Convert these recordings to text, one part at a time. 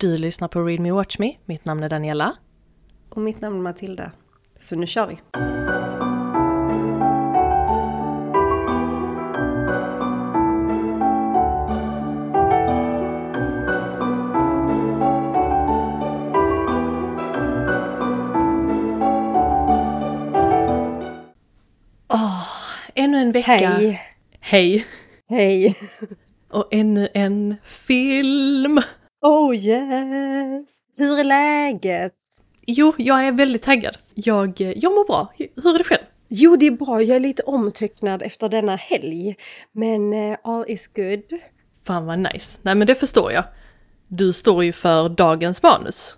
Du lyssnar på Read Me Watch Me. Mitt namn är Daniela. Och mitt namn är Matilda. Så nu kör vi! Åh, ännu en vecka. Hej! Hej! Hej! Och ännu en film. Oh yes! Hur är läget? Jo, jag är väldigt taggad. Jag, jag mår bra. Hur är det själv? Jo, det är bra. Jag är lite omtöcknad efter denna helg. Men uh, all is good. Fan vad nice. Nej men det förstår jag. Du står ju för dagens manus.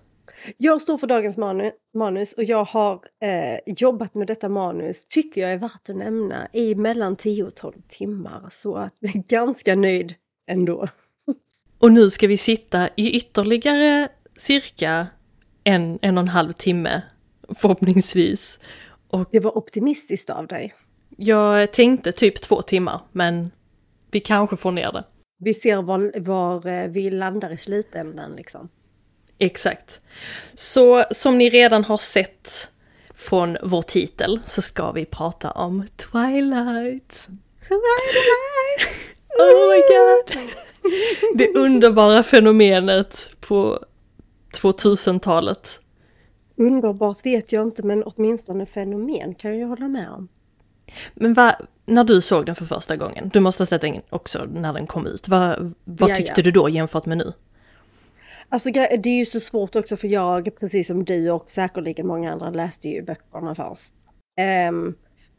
Jag står för dagens manu manus och jag har eh, jobbat med detta manus, tycker jag är värt att nämna, i mellan 10 och 12 timmar. Så att ganska nöjd ändå. Och nu ska vi sitta i ytterligare cirka en, en och en halv timme, förhoppningsvis. Och Det var optimistiskt av dig. jag tänkte typ två timmar, men vi kanske får ner det. Vi ser var, var eh, vi landar i slutändan liksom. Exakt. Så som ni redan har sett från vår titel så ska vi prata om Twilight. Twilight! Oh my god! Det underbara fenomenet på 2000-talet. Underbart vet jag inte, men åtminstone fenomen kan jag hålla med om. Men vad, när du såg den för första gången, du måste ha sett den också när den kom ut, vad, vad tyckte ja. du då jämfört med nu? Alltså det är ju så svårt också för jag, precis som du och säkerligen många andra, läste ju böckerna först. Ehm,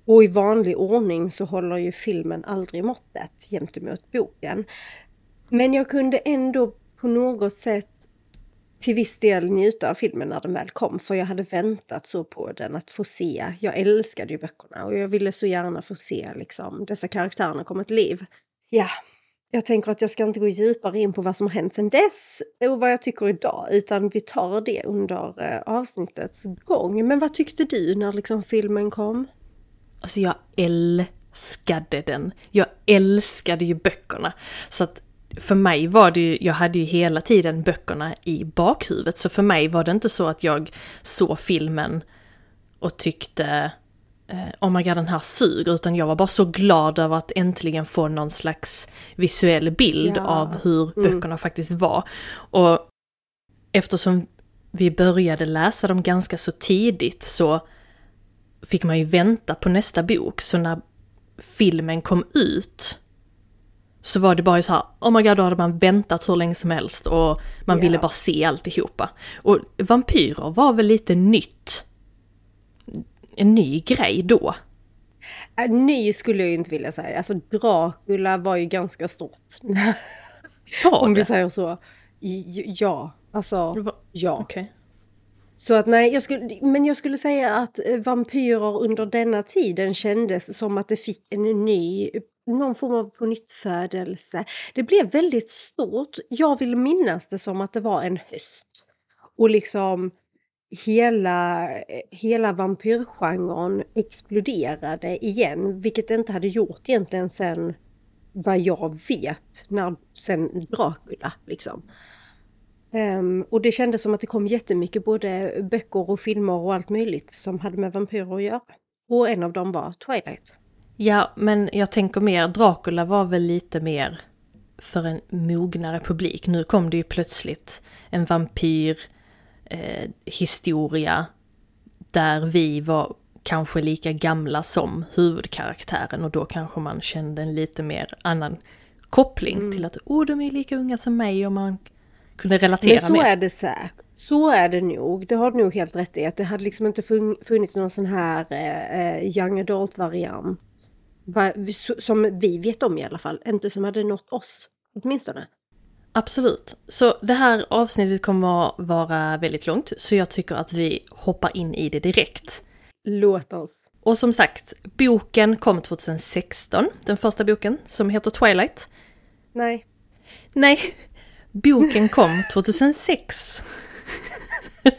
och i vanlig ordning så håller ju filmen aldrig måttet gentemot boken. Men jag kunde ändå på något sätt till viss del njuta av filmen när den väl kom, för jag hade väntat så på den att få se. Jag älskade ju böckerna och jag ville så gärna få se liksom dessa karaktärerna komma till liv. Ja, jag tänker att jag ska inte gå djupare in på vad som har hänt sedan dess och vad jag tycker idag, utan vi tar det under eh, avsnittets gång. Men vad tyckte du när liksom filmen kom? Alltså jag älskade den. Jag älskade ju böckerna. Så att för mig var det ju, jag hade ju hela tiden böckerna i bakhuvudet. Så för mig var det inte så att jag såg filmen och tyckte eh, oh my god den här suger. Utan jag var bara så glad över att äntligen få någon slags visuell bild Ja. av hur Mm. böckerna faktiskt var. Och eftersom vi började läsa dem ganska så tidigt så fick man ju vänta på nästa bok. Så när filmen kom ut så var det bara så här, oh my god, då hade man väntat hur länge som helst och man Ja. ville bara se alltihopa. Och vampyrer var väl lite nytt. En ny grej då. Äh, ny skulle jag ju inte vilja säga. Alltså Dracula var ju ganska stort. Var Om vi det? säger så. Ja, alltså Det ja. Okej. Så att nej, jag skulle, men jag skulle säga att eh, vampyrer under denna tiden kändes som att det fick en ny, någon form av pånyttfödelse. Det blev väldigt stort. Jag vill minnas det som att det var en höst. Och liksom hela, eh, hela vampyrgenren exploderade igen, vilket det inte hade gjort egentligen sen vad jag vet, när, sen Dracula liksom. Ehm, och det kändes som att det kom jättemycket både böcker och filmer och allt möjligt som hade med vampyrer att göra. Och en av dem var Twilight. Ja, men jag tänker mer, Dracula var väl lite mer för en mognare publik. Nu kom det ju plötsligt en vampyr eh, där vi var kanske lika gamla som huvudkaraktären och då kanske man kände en lite mer annan koppling till att oh, de är lika unga som mig och man kunde Men relatera så mer. är det säkert. Så är det nog. Det har du nog helt rätt i. Att det hade liksom inte fun- funnits någon sån här eh, young adult-variant. Som vi vet om i alla fall. Inte som hade nått oss. Åtminstone. Absolut. Så det här avsnittet kommer att vara väldigt långt, så jag tycker att vi hoppar in i det direkt. Låt oss. Och som sagt, boken kom 2016, den första boken, som heter Twilight. Nej. Nej, boken kom 2006.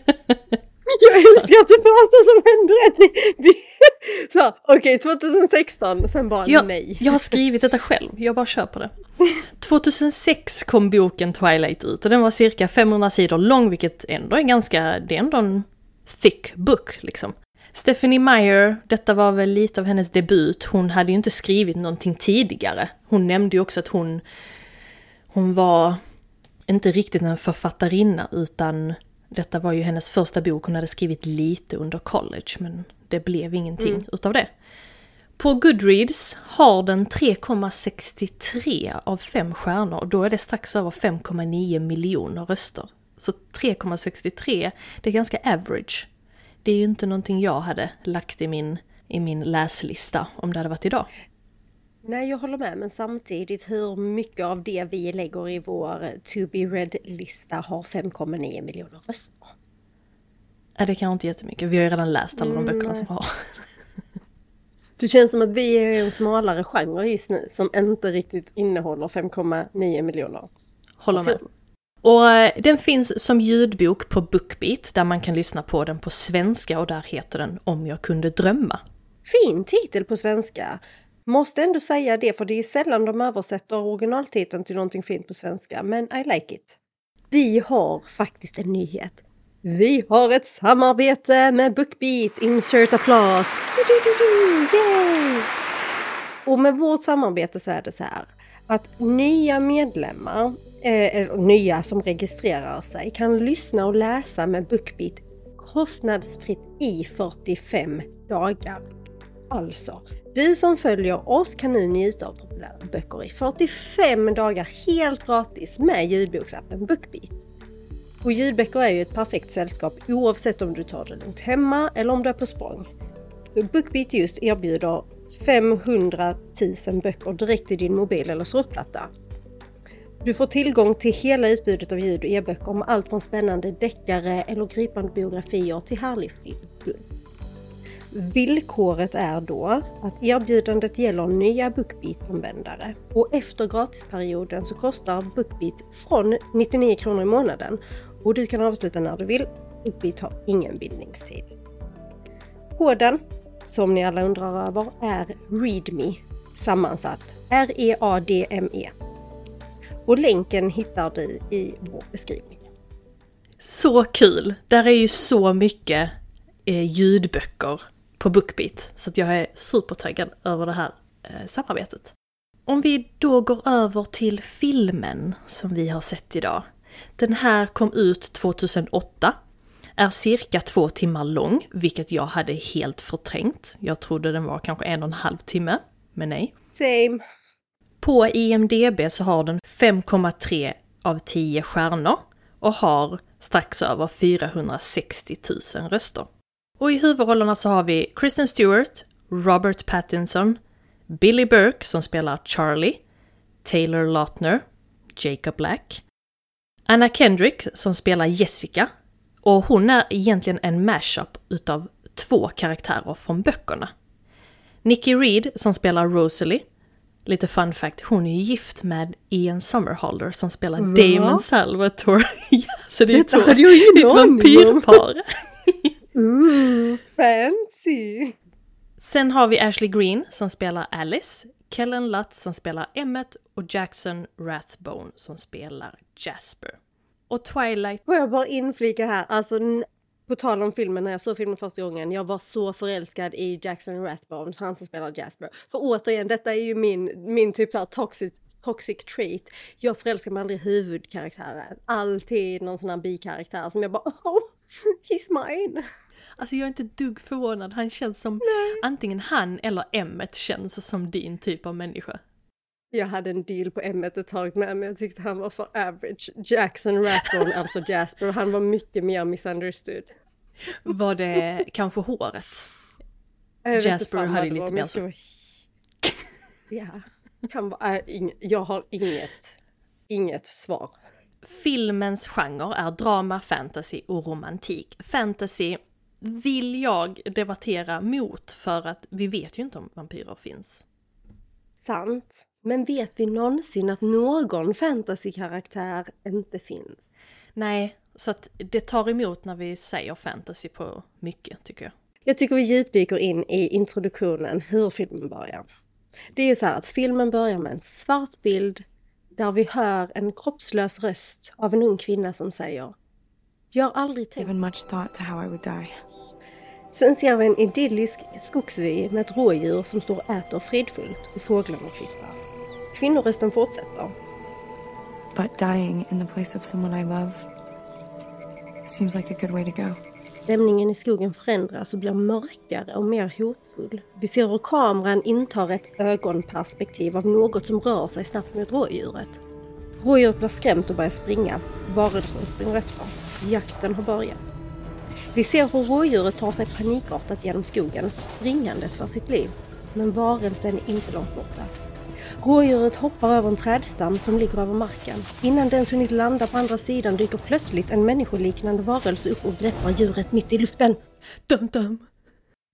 Jag älskar att det första som händer är att vi... vi så, okej, 2016, sen bara Jag, nej. jag har skrivit detta själv, jag bara kör på det. 2006 kom boken Twilight ut och den var cirka 500 sidor lång, vilket ändå är ganska, det är ändå en thick book liksom. Stephanie Meyer, detta var väl lite av hennes debut, hon hade ju inte skrivit någonting tidigare. Hon nämnde ju också att hon, hon var inte riktigt en författarinna utan detta var ju hennes första bok, hon hade skrivit lite under college men det blev ingenting mm. utav det. På Goodreads har den 3,63 av 5 stjärnor och då är det strax över 5,9 miljoner röster. Så 3,63, det är ganska average. Det är ju inte någonting jag hade lagt i min, i min läslista om det hade varit idag. Nej, jag håller med, men samtidigt hur mycket av det vi lägger i vår to be read-lista har 5,9 miljoner röster? Nej, det kanske inte jättemycket. Vi har ju redan läst alla de böckerna som har. Det känns som att vi är en smalare genre just nu som inte riktigt innehåller 5,9 miljoner. Håller med. Och eh, den finns som ljudbok på Bookbeat där man kan lyssna på den på svenska och där heter den Om jag kunde drömma. Fin titel på svenska! Måste ändå säga det för det är sällan de översätter originaltiteln till någonting fint på svenska, men I like it. Vi har faktiskt en nyhet. Vi har ett samarbete med Bookbeat! Insert applause! Yay! Och med vårt samarbete så är det så här att nya medlemmar, eh, eller nya som registrerar sig, kan lyssna och läsa med Bookbeat kostnadsfritt i 45 dagar. Alltså, du som följer oss kan nu njuta av populära böcker i 45 dagar helt gratis med ljudboksappen Bookbeat. Och ljudböcker är ju ett perfekt sällskap oavsett om du tar det lugnt hemma eller om du är på språng. Bookbeat just erbjuder 500 000 böcker direkt i din mobil eller surfplatta. Du får tillgång till hela utbudet av ljud och e-böcker med allt från spännande deckare eller gripande biografier till härlig film. Villkoret är då att erbjudandet gäller nya Bookbeat-användare och efter gratisperioden så kostar Bookbeat från 99 kronor i månaden och du kan avsluta när du vill. Bookbeat har ingen bindningstid. Koden, som ni alla undrar över, är README sammansatt R-E-A-D-M-E. -E. Och länken hittar du i vår beskrivning. Så kul! Där är ju så mycket eh, ljudböcker på Bookbeat. Så att jag är supertaggad över det här eh, samarbetet. Om vi då går över till filmen som vi har sett idag. Den här kom ut 2008. Är cirka två timmar lång, vilket jag hade helt förträngt. Jag trodde den var kanske en och en halv timme, men nej. Same. På IMDB så har den 5,3 av 10 stjärnor och har strax över 460 000 röster. Och i huvudrollerna så har vi Kristen Stewart, Robert Pattinson, Billy Burke som spelar Charlie, Taylor Lautner, Jacob Black, Anna Kendrick som spelar Jessica och hon är egentligen en mashup utav två karaktärer från böckerna. Nicky Reed som spelar Rosalie, lite fun fact, hon är ju gift med Ian Somerhalder som spelar mm. Damon Salvatore. ja, så det är ett, ett vampyrpar. Ooh, fancy! Sen har vi Ashley Green som spelar Alice, Kellen Lutz som spelar Emmet och Jackson Rathbone som spelar Jasper. Och Twilight... Får jag bara inflika här, alltså på tal om filmen, när jag såg filmen första gången, jag var så förälskad i Jackson Rathbone, han som spelar Jasper. För återigen, detta är ju min, min typ såhär toxic, toxic trait. Jag förälskar mig aldrig i huvudkaraktären. Alltid någon sån här bikaraktär som jag bara oh, he's mine. Alltså jag är inte dugg förvånad, han känns som Nej. antingen han eller Emmet känns som din typ av människa. Jag hade en deal på Emmet ett tag med, men jag tyckte han var för average. Jackson Rathbone, alltså Jasper, han var mycket mer misunderstood. Var det kanske håret? Jasper hade lite mer så... Ja, han var, äh, ing... jag har inget, inget svar. Filmens genre är drama, fantasy och romantik. Fantasy vill jag debattera mot för att vi vet ju inte om vampyrer finns. Sant. Men vet vi någonsin att någon fantasy-karaktär inte finns? Nej, så att det tar emot när vi säger fantasy på mycket, tycker jag. Jag tycker vi djupdyker in i introduktionen, hur filmen börjar. Det är ju så här att filmen börjar med en svart bild där vi hör en kroppslös röst av en ung kvinna som säger Jag har aldrig tänkt... Sen ser vi en idyllisk skogsvy med ett rådjur som står och äter fridfullt och fåglarna kvittrar. Kvinnorösten fortsätter. But dying in the place of someone I love seems like a good way to go. Stämningen i skogen förändras och blir mörkare och mer hotfull. Vi ser hur kameran intar ett ögonperspektiv av något som rör sig snabbt mot rådjuret. Rådjuret blir skrämt och börjar springa. Varelsen springer efter. Jakten har börjat. Vi ser hur rådjuret tar sig panikartat genom skogen, springandes för sitt liv. Men varelsen är inte långt borta. Rådjuret hoppar över en trädstam som ligger över marken. Innan den hunnit landa på andra sidan dyker plötsligt en människoliknande varelse upp och greppar djuret mitt i luften. Dum, dum.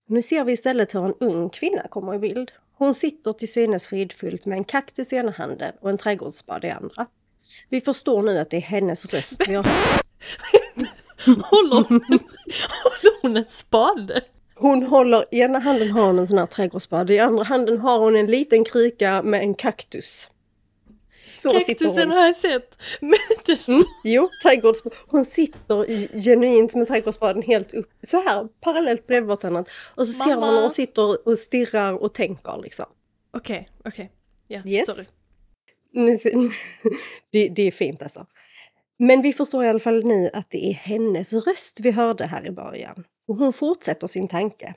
Nu ser vi istället hur en ung kvinna kommer i bild. Hon sitter till synes fridfullt med en kaktus i ena handen och en trädgårdsspade i andra. Vi förstår nu att det är hennes röst vi har hört. Håller hon, håller hon en spade? Hon håller, i ena handen har hon en sån här trädgårdsspade, i andra handen har hon en liten kruka med en kaktus. Så Kaktusen har jag sett, men inte så. Mm, jo, trädgårdsspade. Hon sitter i- genuint med trädgårdsspaden helt upp, så här parallellt bredvid vartannat. Och så ser man Mamma. när hon sitter och stirrar och tänker liksom. Okej, okej. Ja, Yes. sorry. Det, det är fint alltså. Men vi förstår i alla fall nu att det är hennes röst vi hörde här i början. Och hon fortsätter sin tanke.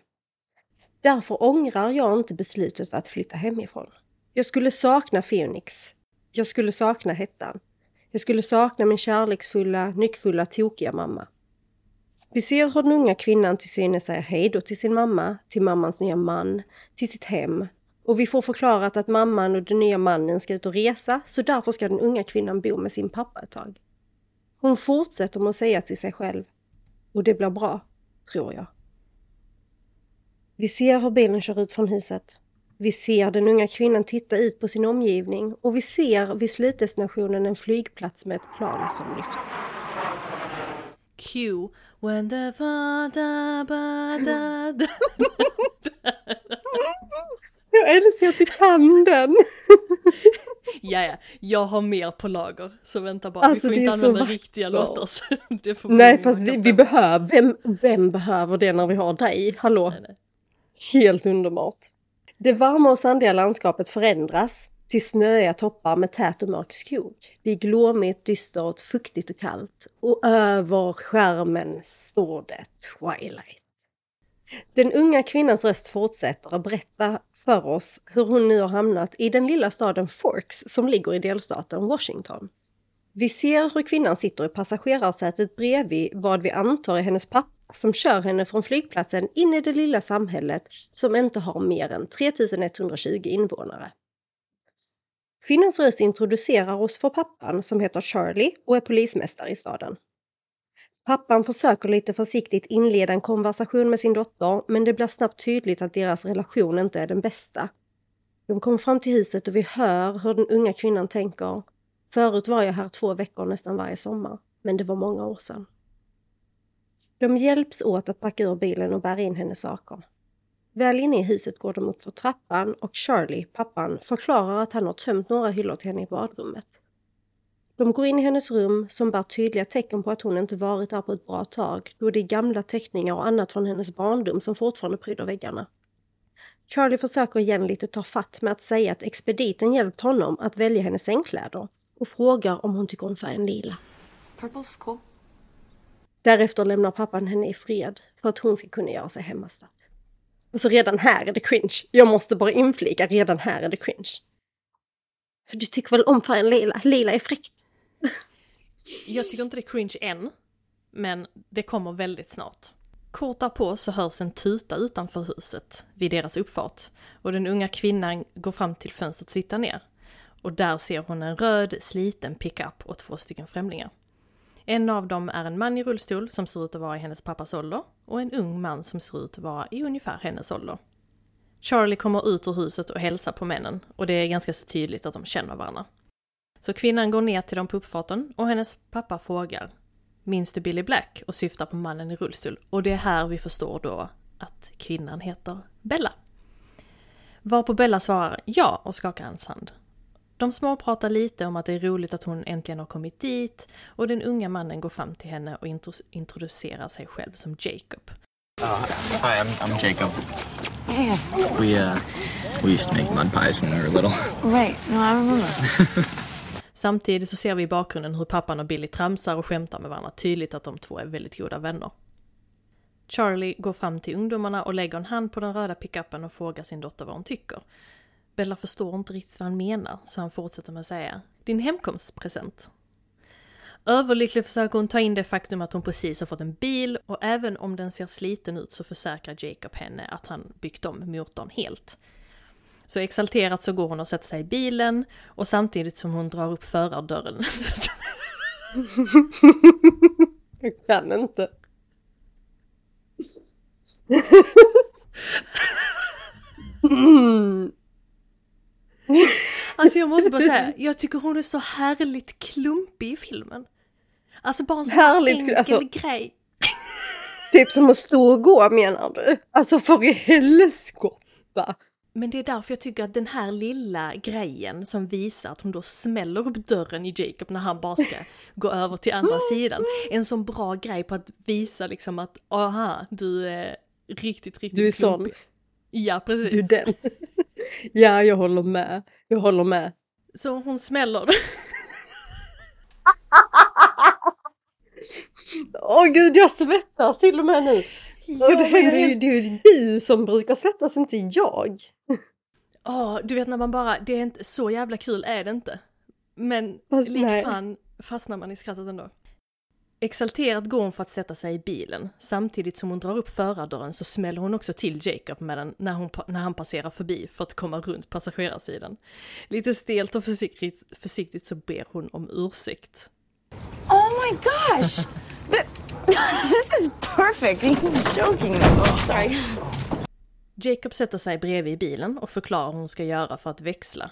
Därför ångrar jag inte beslutet att flytta hemifrån. Jag skulle sakna Phoenix. Jag skulle sakna hettan. Jag skulle sakna min kärleksfulla, nyckfulla, tokiga mamma. Vi ser hur den unga kvinnan till synes säger hej då till sin mamma, till mammans nya man, till sitt hem. Och vi får förklarat att mamman och den nya mannen ska ut och resa, så därför ska den unga kvinnan bo med sin pappa ett tag. Hon fortsätter med att säga till sig själv, och det blir bra, tror jag. Vi ser hur bilen kör ut från huset. Vi ser den unga kvinnan titta ut på sin omgivning och vi ser vid slutdestinationen en flygplats med ett plan som lyfter. Q. When the ba da ba da da. Jag älskar att du kan den! Ja, ja, jag har mer på lager. Så vänta bara, Alltså, vi får inte använda riktiga låtar. Nej, fast vi, vi behöver, vem, vem behöver det när vi har dig? Hallå? Nej, nej. Helt underbart. Det varma och sandiga landskapet förändras till snöiga toppar med tät och mörk skog. Det är glåmigt, dystert, fuktigt och kallt. Och över skärmen står det Twilight. Den unga kvinnans röst fortsätter att berätta för oss hur hon nu har hamnat i den lilla staden Forks som ligger i delstaten Washington. Vi ser hur kvinnan sitter i passagerarsätet bredvid vad vi antar är hennes pappa som kör henne från flygplatsen in i det lilla samhället som inte har mer än 3120 invånare. Kvinnans röst introducerar oss för pappan som heter Charlie och är polismästare i staden. Pappan försöker lite försiktigt inleda en konversation med sin dotter men det blir snabbt tydligt att deras relation inte är den bästa. De kommer fram till huset och vi hör hur den unga kvinnan tänker Förut var jag här två veckor nästan varje sommar, men det var många år sedan. De hjälps åt att packa ur bilen och bära in hennes saker. Väl inne i huset går de upp för trappan och Charlie, pappan, förklarar att han har tömt några hyllor till henne i badrummet. De går in i hennes rum som bär tydliga tecken på att hon inte varit där på ett bra tag då det är gamla teckningar och annat från hennes barndom som fortfarande pryder väggarna. Charlie försöker igen lite ta fatt med att säga att expediten hjälpt honom att välja hennes sängkläder och frågar om hon tycker om färgen lila. Purple's cool. Därefter lämnar pappan henne i fred för att hon ska kunna göra sig hemmastad. Och så redan här är det cringe. Jag måste bara inflika, redan här är det cringe. För du tycker väl om färgen lila? Lila är fräckt. Jag tycker inte det är cringe än, men det kommer väldigt snart. Kort därpå så hörs en tuta utanför huset vid deras uppfart och den unga kvinnan går fram till fönstret och tittar ner. Och där ser hon en röd sliten pickup och två stycken främlingar. En av dem är en man i rullstol som ser ut att vara i hennes pappas ålder och en ung man som ser ut att vara i ungefär hennes ålder. Charlie kommer ut ur huset och hälsar på männen och det är ganska så tydligt att de känner varandra. Så kvinnan går ner till dem på uppfarten och hennes pappa frågar Minns du Billy Black? och syftar på mannen i rullstol. Och det är här vi förstår då att kvinnan heter Bella. Varpå Bella svarar ja och skakar hans hand. De småpratar lite om att det är roligt att hon äntligen har kommit dit och den unga mannen går fram till henne och intro- introducerar sig själv som Jacob. Uh, hi, I'm, I'm Jacob. We uh, we used to make mud pies when we were little. Right. No, I remember. Samtidigt så ser vi i bakgrunden hur pappan och Billy tramsar och skämtar med varandra, tydligt att de två är väldigt goda vänner. Charlie går fram till ungdomarna och lägger en hand på den röda pickupen och frågar sin dotter vad hon tycker. Bella förstår inte riktigt vad han menar, så han fortsätter med att säga “Din hemkomstpresent”. Överlycklig försöker hon ta in det faktum att hon precis har fått en bil och även om den ser sliten ut så försäkrar Jacob henne att han byggt om motorn helt. Så exalterat så går hon och sätter sig i bilen och samtidigt som hon drar upp förardörren Jag kan inte. Mm. Alltså jag måste bara säga, jag tycker hon är så härligt klumpig i filmen. Alltså bara en sån här Härligt, enkel alltså- grej. Typ som att stå och gå menar du? Alltså för i helskotta. Men det är därför jag tycker att den här lilla grejen som visar att hon då smäller upp dörren i Jacob när han bara ska gå över till andra sidan. är En sån bra grej på att visa liksom att aha, du är riktigt, riktigt Du är sån. Ja, Du precis. den. Ja, jag håller med. Jag håller med. Så hon smäller. Åh gud, jag svettas till och med nu. och det, händer är ju, det är ju du som brukar svettas, inte jag. Ja, du vet när man bara, det är inte så jävla kul är det inte. Men Fast lik nej. fan fastnar man i skrattet ändå. Exalterat går hon för att sätta sig i bilen. Samtidigt som hon drar upp förardörren så smäller hon också till Jacob med den när, hon, när han passerar förbi för att komma runt passagerarsidan. Lite stelt och försiktigt, försiktigt så ber hon om ursäkt. Oh my gosh! Th- this is perfect. You're joking. Sorry. Jacob sätter sig bredvid i bilen och förklarar hur hon ska göra för att växla.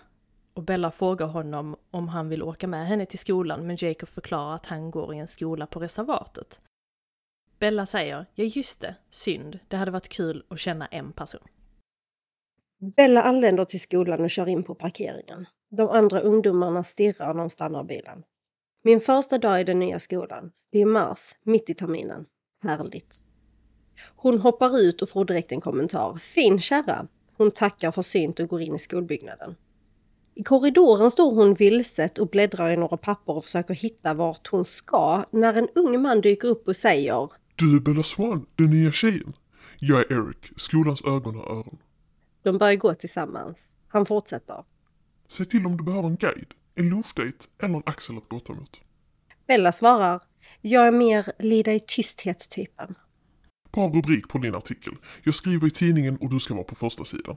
Och Bella frågar honom om han vill åka med henne till skolan men Jacob förklarar att han går i en skola på reservatet. Bella säger, ja just det, synd, det hade varit kul att känna en person. Bella anländer till skolan och kör in på parkeringen. De andra ungdomarna stirrar när de stannar bilen. Min första dag i den nya skolan. Det är mars, mitt i terminen. Härligt. Hon hoppar ut och får direkt en kommentar. Fin kärra. Hon tackar försynt och går in i skolbyggnaden. I korridoren står hon vilset och bläddrar i några papper och försöker hitta vart hon ska när en ung man dyker upp och säger Du är Bella Swan, den nya tjejen. Jag är Eric, skolans ögon och öron. De börjar gå tillsammans. Han fortsätter. Säg till om du behöver en guide, en lunchdate eller en axel att gå mot. Bella svarar. Jag är mer lida i tysthet-typen. Bra rubrik på din artikel. Jag skriver i tidningen och du ska vara på första sidan.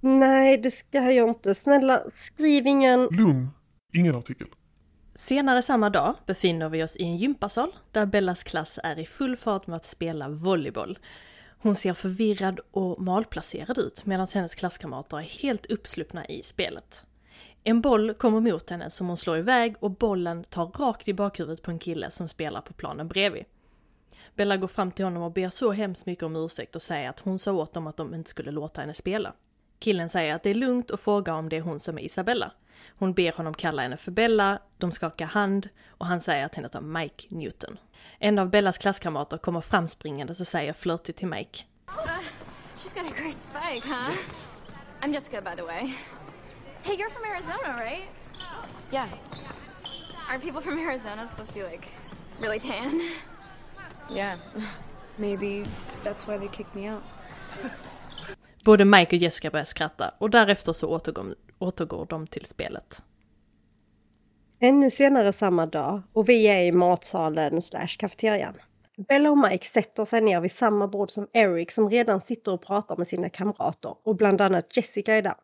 Nej, det ska jag inte. Snälla, skriv ingen... Lugn, ingen artikel. Senare samma dag befinner vi oss i en gympasal där Bellas klass är i full fart med att spela volleyboll. Hon ser förvirrad och malplacerad ut medan hennes klasskamrater är helt uppsluppna i spelet. En boll kommer mot henne som hon slår iväg och bollen tar rakt i bakhuvudet på en kille som spelar på planen bredvid. Bella går fram till honom och ber så hemskt mycket om ursäkt och säger att hon sa åt dem att de inte skulle låta henne spela. Killen säger att det är lugnt och frågar om det är hon som är Isabella. Hon ber honom kalla henne för Bella, de skakar hand och han säger att hon heter Mike Newton. En av Bellas klasskamrater kommer framspringande och säger flörtigt till Mike. She's got a great spike, huh? I'm Jessica, by the way. Hey, you're from Arizona, right? Yeah. Aren't people from Arizona supposed to be like really tan? Yeah. Maybe that's why they kicked me out. Både Mike och Jessica börjar skratta och därefter så återgår, återgår de till spelet. Ännu senare samma dag och vi är i matsalen slash kafeterian. Bella och Mike sätter sig ner vid samma bord som Eric som redan sitter och pratar med sina kamrater och bland annat Jessica är där.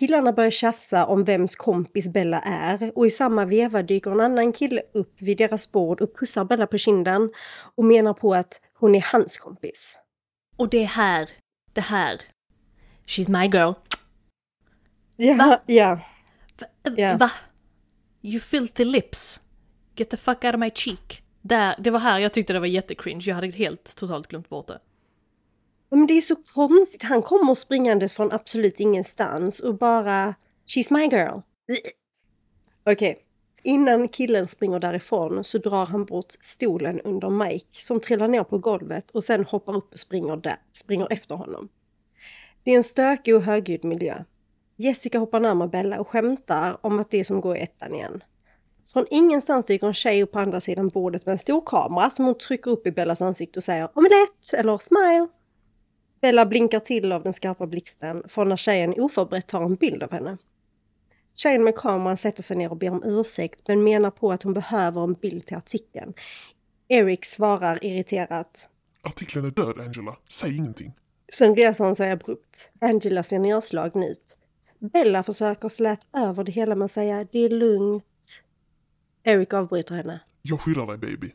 Killarna börjar tjafsa om vems kompis Bella är och i samma veva dyker en annan kille upp vid deras bord och pussar Bella på kinden och menar på att hon är hans kompis. Och det är här, det här. She's my girl. Ja, Va? ja. Va? Ja. Va? You filthy lips. Get the fuck out of my cheek. Där, det var här jag tyckte det var jättecringe, jag hade helt totalt glömt bort det. Men det är så konstigt. Han kommer springandes från absolut ingenstans och bara She's my girl. Okej. Innan killen springer därifrån så drar han bort stolen under Mike som trillar ner på golvet och sen hoppar upp och springer, där, springer efter honom. Det är en stökig och högljudd miljö. Jessica hoppar närmare Bella och skämtar om att det är som går i ettan igen. Från ingenstans dyker en tjej upp på andra sidan bordet med en stor kamera som hon trycker upp i Bellas ansikte och säger omelett eller smile. Bella blinkar till av den skarpa blixten för när tjejen oförberett tar en bild av henne. Tjejen med kameran sätter sig ner och ber om ursäkt men menar på att hon behöver en bild till artikeln. Eric svarar irriterat. Artikeln är död, Angela. Säg ingenting. Sen reser han sig abrupt. Angela ser nedslagen ut. Bella försöker släta över det hela med att säga det är lugnt. Eric avbryter henne. Jag skyddar dig, baby.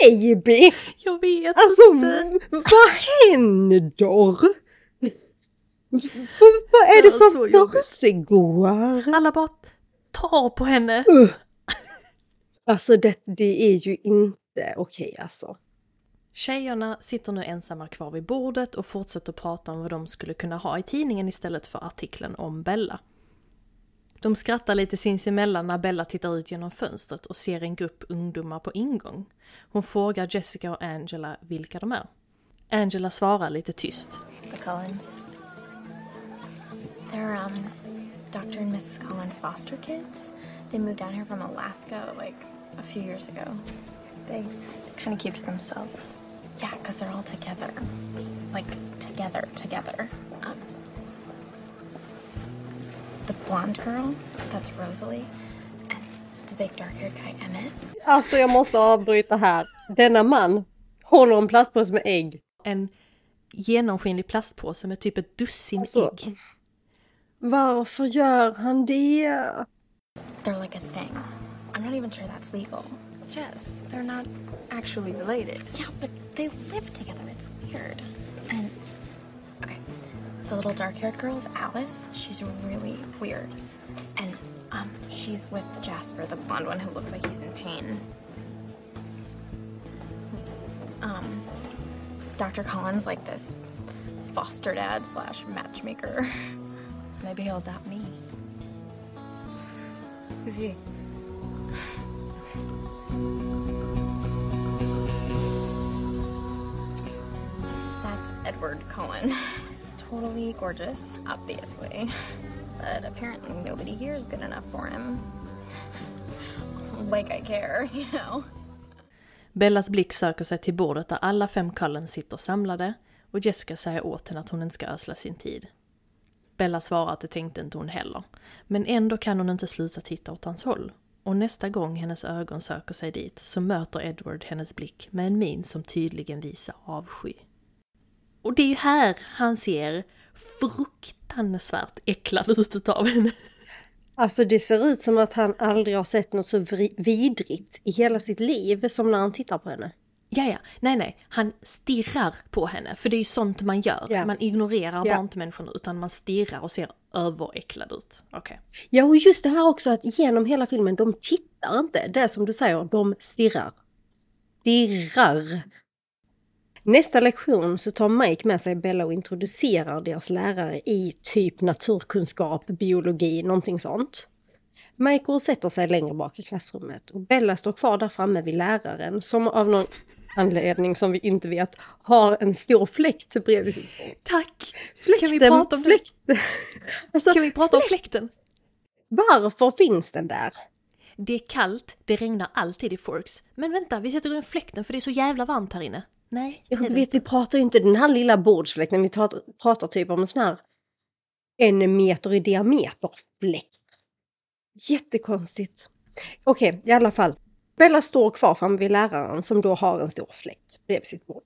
Baby! Jag vet Alltså inte. vad händer? Vad, är det som försiggår? Alla bara tar på henne. Alltså det, det är ju inte okej alltså. Tjejerna sitter nu ensamma kvar vid bordet och fortsätter prata om vad de skulle kunna ha i tidningen istället för artikeln om Bella. De skrattar lite sinsemellan när Bella tittar ut genom fönstret och ser en grupp ungdomar på ingång. Hon frågar Jessica och Angela vilka de är. Angela svarar lite tyst. The Collins. They're, um, Dr. and Mrs. Collins' foster kids. They moved down here from Alaska, like, a few years ago. They kind of keep to themselves. Yeah, because they're all together. Like, together, together. Um, the blonde girl, that's Rosalie. And the big dark haired guy, Emmett. Alltså jag måste avbryta här. Denna man håller en plastpåse med ägg. En genomskinlig plastpåse med typ ett dussin Alltså. ägg. Varför gör han det? They're like a thing. I'm not even sure that's legal. Yes, they're not actually related. Yeah, but they live together. It's weird. And okay, the little dark-haired girl is Alice. She's really weird. And um, she's with Jasper, the blonde one who looks like he's in pain. Um, Dr. Collins like this foster dad slash matchmaker. Maybe he'll adopt me. Who's he? That's Edward Cullen. Totally gorgeous, obviously. But apparently nobody here is good enough for him. like I care, you know? Bellas blick söker sig till bordet där alla fem Cullen sitter samlade och Jessica säger åt henne att hon inte ska ösla sin tid. Bella svarar att det tänkte inte hon heller, men ändå kan hon inte sluta titta åt hans håll. Och nästa gång hennes ögon söker sig dit så möter Edward hennes blick med en min som tydligen visar avsky. Och det är ju här han ser fruktansvärt äcklad ut utav henne. Alltså det ser ut som att han aldrig har sett något så vidrigt i hela sitt liv som när han tittar på henne. Ja, ja, nej, nej, han stirrar på henne, för det är ju sånt man gör. Ja. Man ignorerar Ja. bara inte människorna, utan man stirrar och ser överäcklad ut. Okej. Ja och just det här också att genom hela filmen, de tittar inte. Det är som du säger, de stirrar. Stirrar. Nästa lektion så tar Mike med sig Bella och introducerar deras lärare i typ naturkunskap, biologi, någonting sånt. Mike går och sätter sig längre bak i klassrummet och Bella står kvar där framme vid läraren som av någon anledning som vi inte vet har en stor fläkt bredvid bord. Tack! Fläkten, Kan vi prata om, fläkten. Alltså, kan vi prata om fläkten? varför finns den där? Det är kallt, det regnar alltid i Forks. Men vänta, vi sätter igång fläkten för det är så jävla varmt här inne. Nej, det Ja, är du det vet, vi pratar ju inte den här lilla bordsfläkten, vi pratar, pratar typ om en sån här en meter i diameter fläkt. Jättekonstigt. Okej, i alla fall. Bella står kvar framme vid läraren som då har en stor fläkt bredvid sitt bord.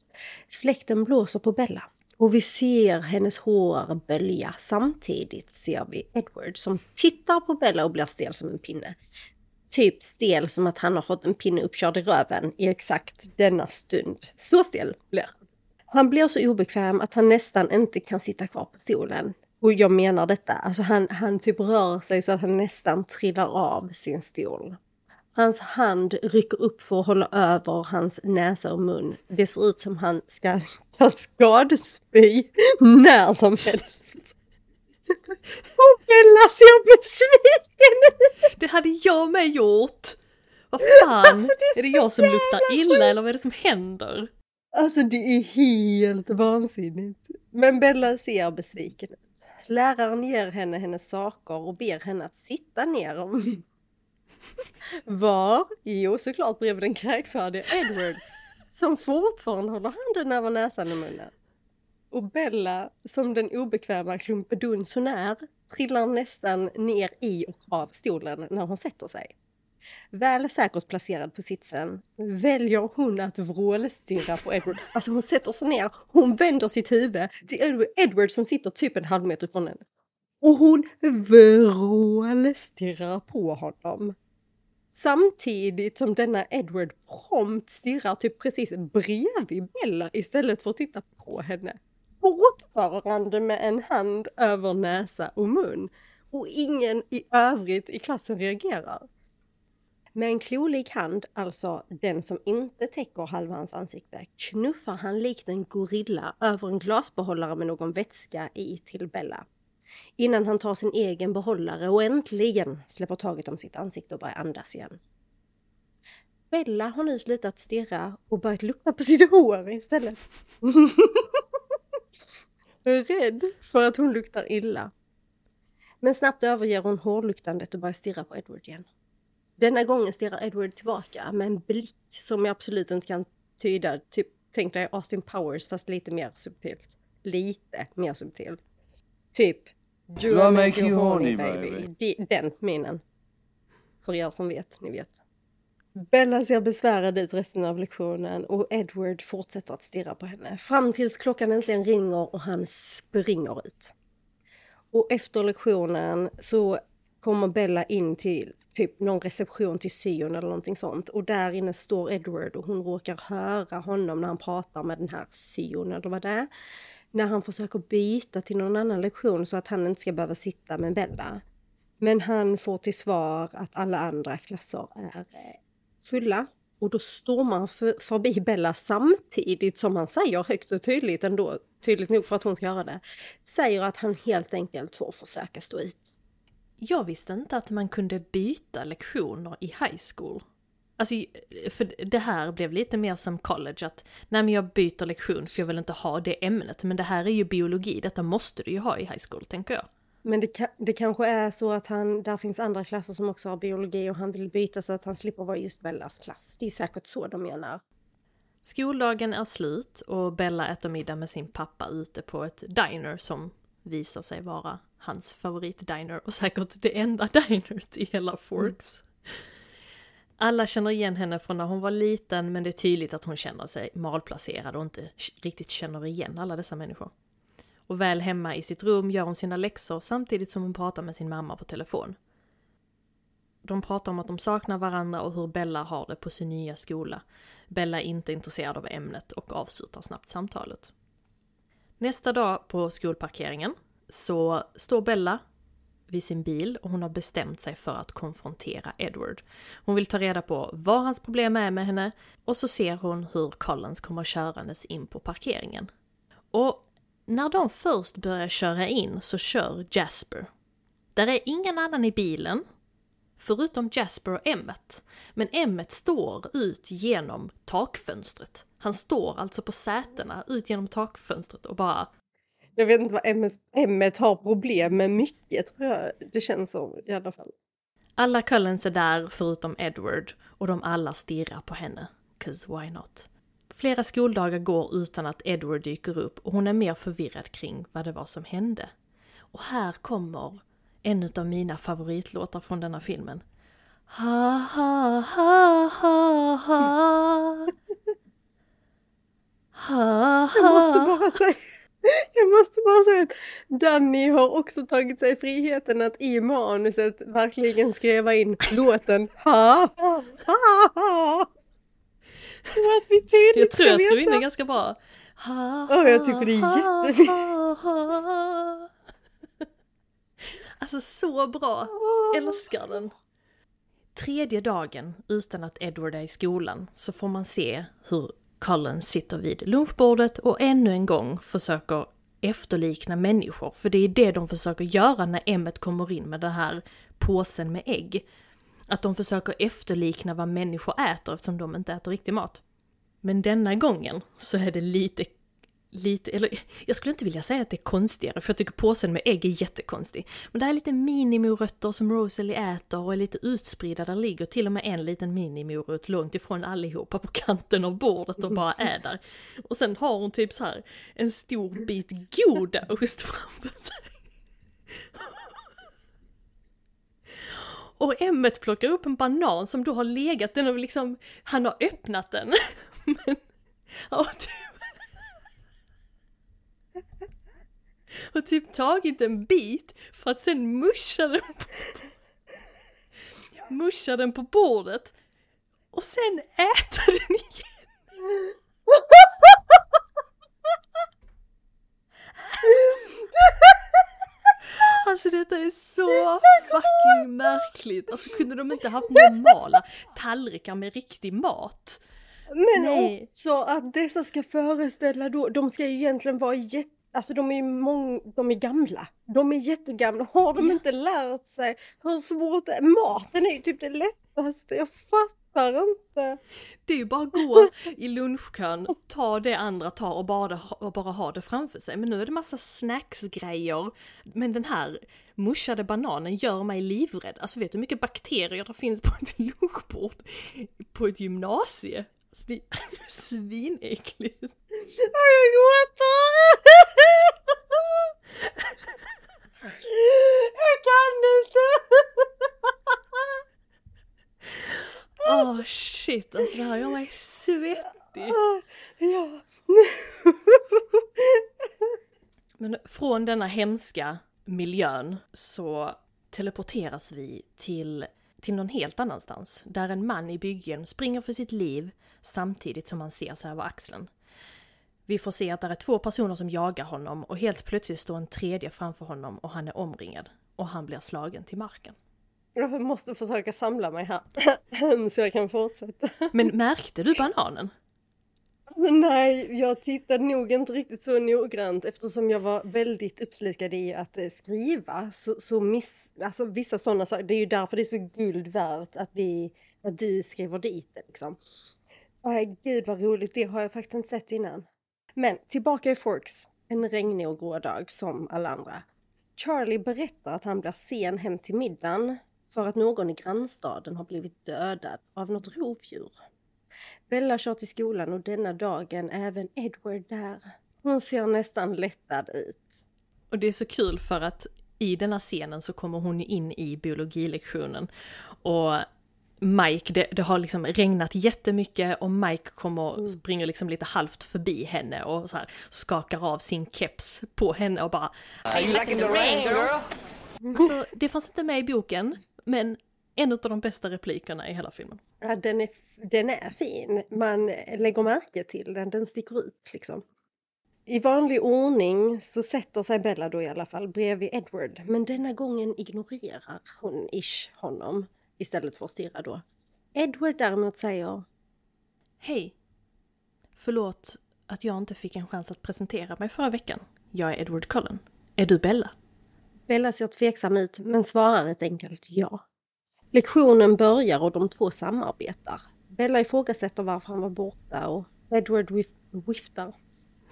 Fläkten blåser på Bella och vi ser hennes hår bölja. Samtidigt ser vi Edward som tittar på Bella och blir stel som en pinne. Typ stel som att han har fått en pinne uppkörd i röven i exakt denna stund. Så stel blir han. Han blir så obekväm att han nästan inte kan sitta kvar på stolen. Och jag menar detta, alltså han, han typ rör sig så att han nästan trillar av sin stol. Hans hand rycker upp för att hålla över hans näsa och mun. Det ser ut som han ska skadespy när som helst. Och Bella ser besviken ut! Det hade jag med gjort! Vad fan! Alltså, det är är det jag som luktar illa eller vad är det som händer? Alltså det är helt vansinnigt. Men Bella ser besviken ut. Läraren ger henne hennes saker och ber henne att sitta ner. Var? Jo, såklart bredvid den kräkfärdiga Edward. Som fortfarande håller handen över näsan och munnen. Och Bella, som den obekväma klumpeduns hon är, trillar nästan ner i och av stolen när hon sätter sig. Väl säkert placerad på sitsen väljer hon att vrålstirra på Edward. Alltså hon sätter sig ner, hon vänder sitt huvud till Edward, Edward som sitter typ en halv meter från henne. Och hon vrålstirrar på honom. Samtidigt som denna Edward prompt stirrar typ precis bredvid Bella istället för att titta på henne. Fortfarande med en hand över näsa och mun. Och ingen i övrigt i klassen reagerar. Med en klolig hand, alltså den som inte täcker halva hans ansikte, knuffar han likt en gorilla över en glasbehållare med någon vätska i till Bella. Innan han tar sin egen behållare och äntligen släpper taget om sitt ansikte och börjar andas igen. Bella har nu slutat stirra och börjat lukta på sitt hår istället. Rädd för att hon luktar illa. Men snabbt överger hon hårluktandet och börjar stirra på Edward igen. Denna gången stirrar Edward tillbaka med en blick som jag absolut inte kan tyda. Typ, tänk dig Austin Powers fast lite mer subtilt. Lite mer subtilt. Typ Do, I make you horny baby? De, den minen. För er som vet, ni vet. Bella ser besvärad ut resten av lektionen och Edward fortsätter att stirra på henne. Fram tills klockan äntligen ringer och han springer ut. Och efter lektionen så kommer Bella in till typ någon reception till syon eller någonting sånt. Och där inne står Edward och hon råkar höra honom när han pratar med den här syon eller vad det är. När han försöker byta till någon annan lektion så att han inte ska behöva sitta med Bella. Men han får till svar att alla andra klasser är eh, fulla. Och då stormar han för, förbi Bella samtidigt som han säger högt och tydligt ändå, tydligt nog för att hon ska höra det, säger att han helt enkelt får försöka stå ut. Jag visste inte att man kunde byta lektioner i high school. Alltså, för det här blev lite mer som college att, nej men jag byter lektion för jag vill inte ha det ämnet. Men det här är ju biologi, detta måste du ju ha i high school, tänker jag. Men det, det kanske är så att han, där finns andra klasser som också har biologi och han vill byta så att han slipper vara just Bellas klass. Det är säkert så de menar. Skoldagen är slut och Bella äter middag med sin pappa ute på ett diner som visar sig vara hans favoritdiner och säkert det enda dinert i hela Forks. Alla känner igen henne från när hon var liten men det är tydligt att hon känner sig malplacerad och inte riktigt känner igen alla dessa människor. Och väl hemma i sitt rum gör hon sina läxor samtidigt som hon pratar med sin mamma på telefon. De pratar om att de saknar varandra och hur Bella har det på sin nya skola. Bella är inte intresserad av ämnet och avslutar snabbt samtalet. Nästa dag på skolparkeringen så står Bella vid sin bil och hon har bestämt sig för att konfrontera Edward. Hon vill ta reda på vad hans problem är med henne och så ser hon hur Collins kommer körandes in på parkeringen. Och när de först börjar köra in så kör Jasper. Där är ingen annan i bilen, förutom Jasper och Emmet. Men Emmet står ut genom takfönstret. Han står alltså på sätena ut genom takfönstret och bara jag vet inte vad Emmet har problem med mycket tror jag det känns som i alla fall. Alla Cullens är där förutom Edward och de alla stirrar på henne. 'Cause why not? Flera skoldagar går utan att Edward dyker upp och hon är mer förvirrad kring vad det var som hände. Och här kommer en av mina favoritlåtar från denna filmen. Ha ha ha ha ha Ha ha Jag måste bara säga jag måste bara säga att Danny har också tagit sig friheten att i manuset verkligen skriva in låten ha ha ha så att vi tydligt Jag tror jag skrev in det ganska bra. Ha, oh, jag tycker det är jättefint. Alltså så bra! Älskar den! Tredje dagen utan att Edward är i skolan så får man se hur Collins sitter vid lunchbordet och ännu en gång försöker efterlikna människor. För det är det de försöker göra när Emmet kommer in med den här påsen med ägg. Att de försöker efterlikna vad människor äter eftersom de inte äter riktig mat. Men denna gången så är det lite lite, eller jag skulle inte vilja säga att det är konstigare, för jag tycker påsen med ägg är jättekonstig. Men det är lite minimorötter som Rosalie äter och är lite utspridda, där ligger till och med en liten minimorot långt ifrån allihopa på kanten av bordet och bara är där. Och sen har hon typ så här en stor bit goda ost framför sig. Och Emmet plockar upp en banan som då har legat, den har liksom, han har öppnat den. Men, typ och typ tagit en bit för att sen muscha den på, muscha den på bordet och sen äta den igen. Alltså detta är så fucking märkligt. Alltså kunde de inte haft normala tallrikar med riktig mat? Men Nej. också att dessa ska föreställa då, de ska ju egentligen vara jätte Alltså de är ju mång, de är gamla. De är jättegamla. Har de inte lärt sig hur svårt? Maten är ju typ det lättaste. Jag fattar inte. Det är ju bara att gå i lunchkön, ta det andra tar och bara, och bara ha det framför sig. Men nu är det massa snacksgrejer. Men den här mushade bananen gör mig livrädd. Alltså vet du hur mycket bakterier det finns på ett lunchbord på ett gymnasie? Alltså, det är svinäckligt. Jag gråter! Jag kan inte! Åh oh, shit, alltså det här gör mig svettig. Ja. Men från denna hemska miljön så teleporteras vi till, till någon helt annanstans. Där en man i byggen springer för sitt liv samtidigt som han ser sig över axeln. Vi får se att det är två personer som jagar honom och helt plötsligt står en tredje framför honom och han är omringad. Och han blir slagen till marken. Jag måste försöka samla mig här så jag kan fortsätta. Men märkte du bananen? Nej, jag tittade nog inte riktigt så noggrant eftersom jag var väldigt uppslukad i att eh, skriva. Så, så miss, alltså vissa sådana saker, det är ju därför det är så guld värt att, vi, att du skriver dit det liksom. Aj, gud vad roligt, det har jag faktiskt inte sett innan. Men tillbaka i Forks, en regnig och grå dag som alla andra. Charlie berättar att han blir sen hem till middagen för att någon i grannstaden har blivit dödad av något rovdjur. Bella kör till skolan och denna dagen är även Edward där. Hon ser nästan lättad ut. Och det är så kul för att i denna scenen så kommer hon in i biologilektionen och Mike, det, det, har liksom regnat jättemycket och Mike kommer och springer liksom lite halvt förbi henne och så här skakar av sin keps på henne och bara Are you liking the rain girl? Alltså, det fanns inte med i boken, men en av de bästa replikerna i hela filmen. Ja, den är, den är fin. Man lägger märke till den, den sticker ut liksom. I vanlig ordning så sätter sig Bella då i alla fall bredvid Edward, men denna gången ignorerar hon ish honom istället för att stirra då. Edward däremot säger Hej! Förlåt att jag inte fick en chans att presentera mig förra veckan. Jag är Edward Cullen. Är du Bella? Bella ser tveksam ut men svarar ett enkelt ja. Lektionen börjar och de två samarbetar. Bella ifrågasätter varför han var borta och Edward vif viftar.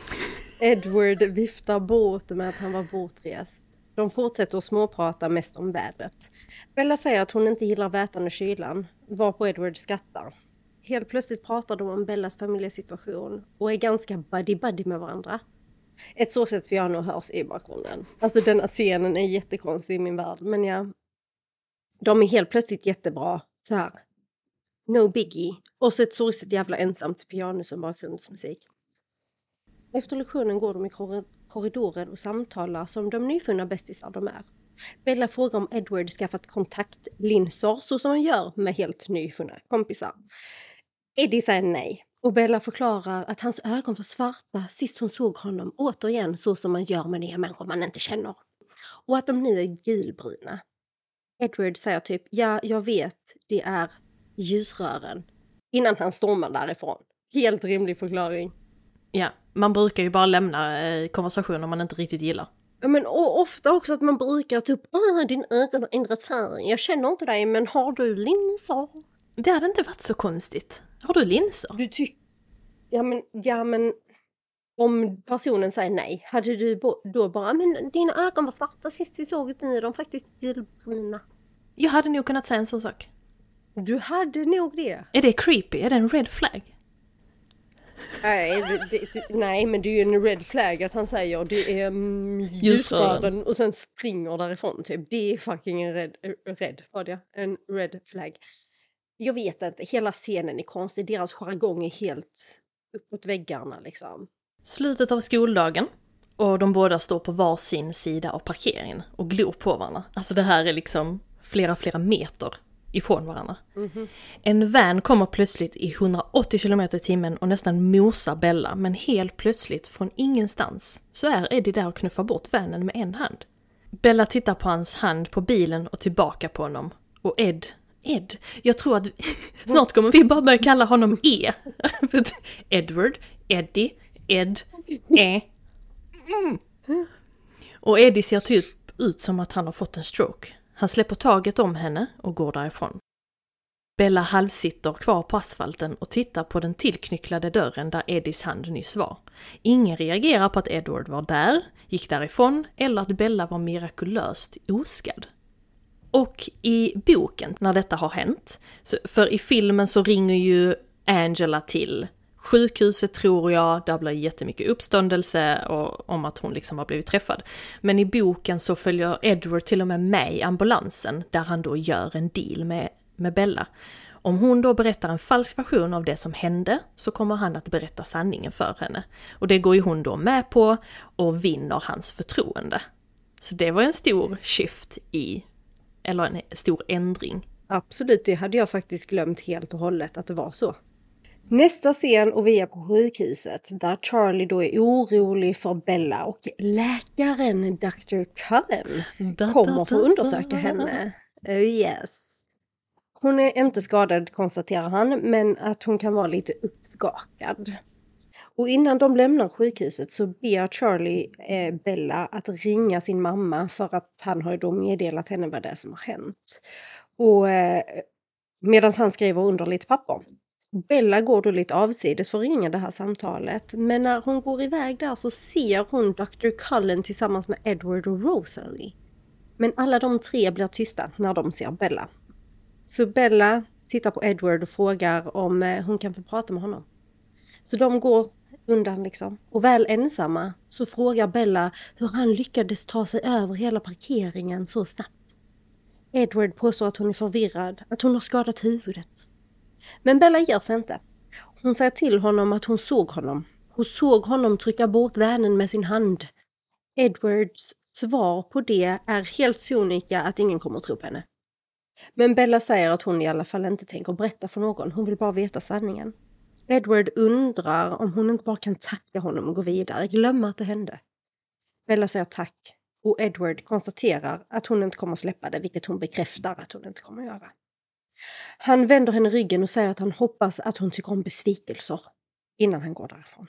Edward viftar bort med att han var bortrest. De fortsätter att småprata mest om vädret. Bella säger att hon inte gillar vätan och kylan, varpå Edward skrattar. Helt plötsligt pratar de om Bellas familjesituation och är ganska buddy-buddy med varandra. Ett sorgset piano hörs i bakgrunden. Alltså denna scenen är jättekonstig i min värld, men ja. De är helt plötsligt jättebra. Så här. No biggie. Och så ett sorgset jävla ensamt piano som bakgrundsmusik. Efter lektionen går de i korridoren och samtalar som de nyfunna bästisar de är. Bella frågar om Edward skaffat kontaktlinser så som han gör med helt nyfunna kompisar. Eddie säger nej och Bella förklarar att hans ögon var svarta sist hon såg honom, återigen så som man gör med nya människor man inte känner. Och att de nu är gulbruna. Edward säger typ, ja, jag vet, det är ljusrören. Innan han stormar därifrån. Helt rimlig förklaring. Ja, man brukar ju bara lämna eh, konversationer man inte riktigt gillar. Ja, men och ofta också att man brukar typ din ögon har ändrat färg. Jag känner inte dig men har du linser? Det hade inte varit så konstigt. Har du linser? Du tycker... Ja men, ja men... Om personen säger nej, hade du då bara men dina ögon var svarta sist vi såg ut nu är de faktiskt gulbruna. Jag hade nog kunnat säga en sån sak. Du hade nog det. Är det creepy? Är det en red flag? Nej, det, det, det, nej men det är ju en red flag att han säger det är mm, Ljusrören. och sen springer därifrån typ. Det är fucking en red, red var det? En red flag. Jag vet inte, hela scenen är konstig, deras jargong är helt uppåt väggarna liksom. Slutet av skoldagen och de båda står på var sin sida av parkeringen och glor på varandra. Alltså det här är liksom flera, flera meter ifrån varandra. En van kommer plötsligt i 180 km i timmen och nästan mosar Bella, men helt plötsligt från ingenstans så är Eddie där och knuffar bort vanen med en hand. Bella tittar på hans hand på bilen och tillbaka på honom. Och Ed, Ed, jag tror att snart kommer vi bara börja kalla honom E. Edward, Eddie, Ed, E. Och Eddie ser typ ut som att han har fått en stroke. Han släpper taget om henne och går därifrån. Bella halvsitter kvar på asfalten och tittar på den tillknycklade dörren där Eddies hand nyss var. Ingen reagerar på att Edward var där, gick därifrån eller att Bella var mirakulöst oskadd. Och i boken, när detta har hänt, så, för i filmen så ringer ju Angela till sjukhuset tror jag, där blir jättemycket uppståndelse och, om att hon liksom har blivit träffad. Men i boken så följer Edward till och med med i ambulansen där han då gör en deal med, med Bella. Om hon då berättar en falsk version av det som hände så kommer han att berätta sanningen för henne. Och det går ju hon då med på och vinner hans förtroende. Så det var en stor shift i, eller en stor ändring. Absolut, det hade jag faktiskt glömt helt och hållet att det var så. Nästa scen och vi är på sjukhuset där Charlie då är orolig för Bella och läkaren Dr. Cullen kommer för att undersöka henne. Oh yes. Hon är inte skadad konstaterar han, men att hon kan vara lite uppskakad. Och innan de lämnar sjukhuset så ber Charlie eh, Bella att ringa sin mamma för att han har ju då meddelat henne vad det är som har hänt. Och eh, medan han skriver under lite papper. Bella går då lite avsides för att ringa det här samtalet. Men när hon går iväg där så ser hon Dr. Cullen tillsammans med Edward och Rosalie. Men alla de tre blir tysta när de ser Bella. Så Bella tittar på Edward och frågar om eh, hon kan få prata med honom. Så de går undan liksom. Och väl ensamma så frågar Bella hur han lyckades ta sig över hela parkeringen så snabbt. Edward påstår att hon är förvirrad, att hon har skadat huvudet. Men Bella ger sig inte. Hon säger till honom att hon såg honom. Hon såg honom trycka bort vännen med sin hand. Edwards svar på det är helt sonika att ingen kommer att tro på henne. Men Bella säger att hon i alla fall inte tänker berätta för någon, hon vill bara veta sanningen. Edward undrar om hon inte bara kan tacka honom och gå vidare, glömma att det hände. Bella säger tack och Edward konstaterar att hon inte kommer släppa det, vilket hon bekräftar att hon inte kommer göra. Han vänder henne ryggen och säger att han hoppas att hon tycker om besvikelser innan han går därifrån.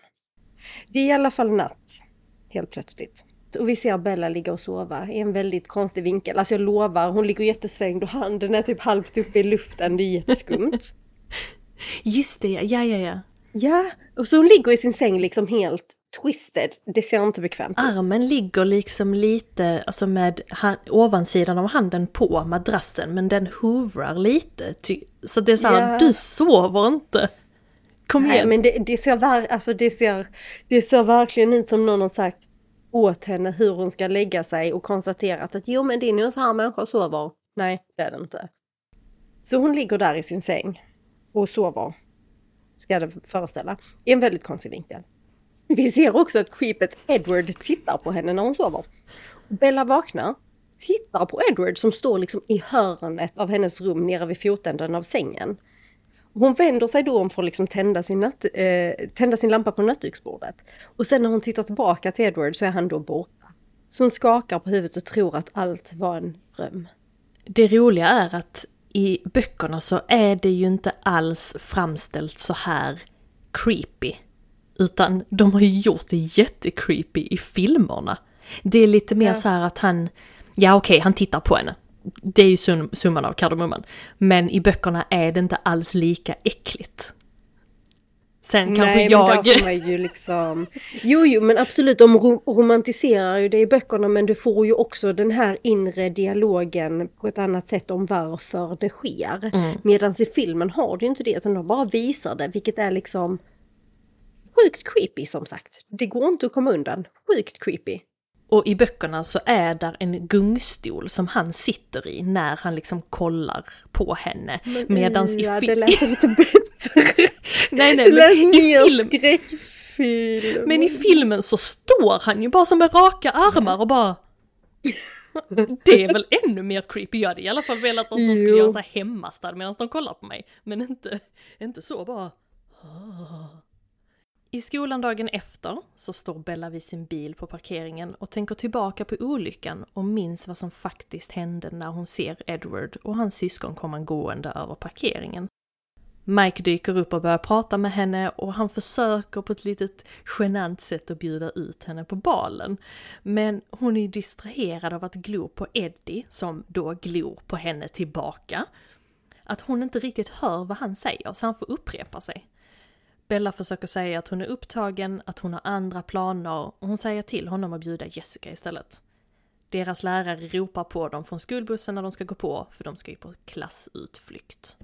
Det är i alla fall natt, helt plötsligt. Och vi ser Bella ligga och sova i en väldigt konstig vinkel. Alltså jag lovar, hon ligger jättesvängd och handen är typ halvt uppe i luften. Det är jätteskumt. Just det, ja, ja, ja. ja, och så hon ligger i sin säng liksom helt twisted. Det ser inte bekvämt ut. Armen ligger liksom lite, alltså med han, ovansidan av handen på madrassen, men den hovrar lite. Så det är så här, Ja. du sover inte. Kom Nej, igen. men det, det, ser ver- alltså det, ser, det ser verkligen ut som någon har sagt åt henne hur hon ska lägga sig och konstaterat att jo men det är nog så här människor sover. Nej, det är det inte. Så hon ligger där i sin säng och sover, ska det föreställa, i en väldigt konstig vinkel. Vi ser också att creepet Edward tittar på henne när hon sover. Bella vaknar, tittar på Edward som står liksom i hörnet av hennes rum nere vid fotänden av sängen. Hon vänder sig då om för att liksom tända, sin natt, eh, tända sin lampa på nattduksbordet. Och sen när hon tittar tillbaka till Edward så är han då borta. Så hon skakar på huvudet och tror att allt var en dröm. Det roliga är att i böckerna så är det ju inte alls framställt så här creepy. Utan de har ju gjort det jättecreepy i filmerna. Det är lite mer Ja. så här att han, ja okej, han tittar på henne. Det är ju sum, summan av kardemumman. Men i böckerna är det inte alls lika äckligt. Sen kanske Nej, jag... men där får man ju liksom... Jo, jo, men absolut, de ro- romantiserar ju det i böckerna, men du får ju också den här inre dialogen på ett annat sätt om varför det sker. Mm. Medan i filmen har du ju inte det, utan de bara visar det, vilket är liksom sjukt creepy som sagt. Det går inte att komma undan. Sjukt creepy. Och i böckerna så är där en gungstol som han sitter i när han liksom kollar på henne. Medans i ja, det film... lät inte bättre. nej, nej, det lät men i film... skräckfilm. Men i filmen så står han ju bara som med raka armar och bara... Det är väl ännu mer creepy. Jag hade i alla fall velat att de skulle göra så här hemmastad medan de kollar på mig. Men inte, inte så bara... I skolan dagen efter så står Bella vid sin bil på parkeringen och tänker tillbaka på olyckan och minns vad som faktiskt hände när hon ser Edward och hans syskon komma gående över parkeringen. Mike dyker upp och börjar prata med henne och han försöker på ett litet genant sätt att bjuda ut henne på balen. Men hon är ju distraherad av att glo på Eddie, som då glor på henne tillbaka. Att hon inte riktigt hör vad han säger, så han får upprepa sig. Bella försöker säga att hon är upptagen, att hon har andra planer och hon säger till honom att bjuda Jessica istället. Deras lärare ropar på dem från skolbussen när de ska gå på, för de ska ju på klassutflykt.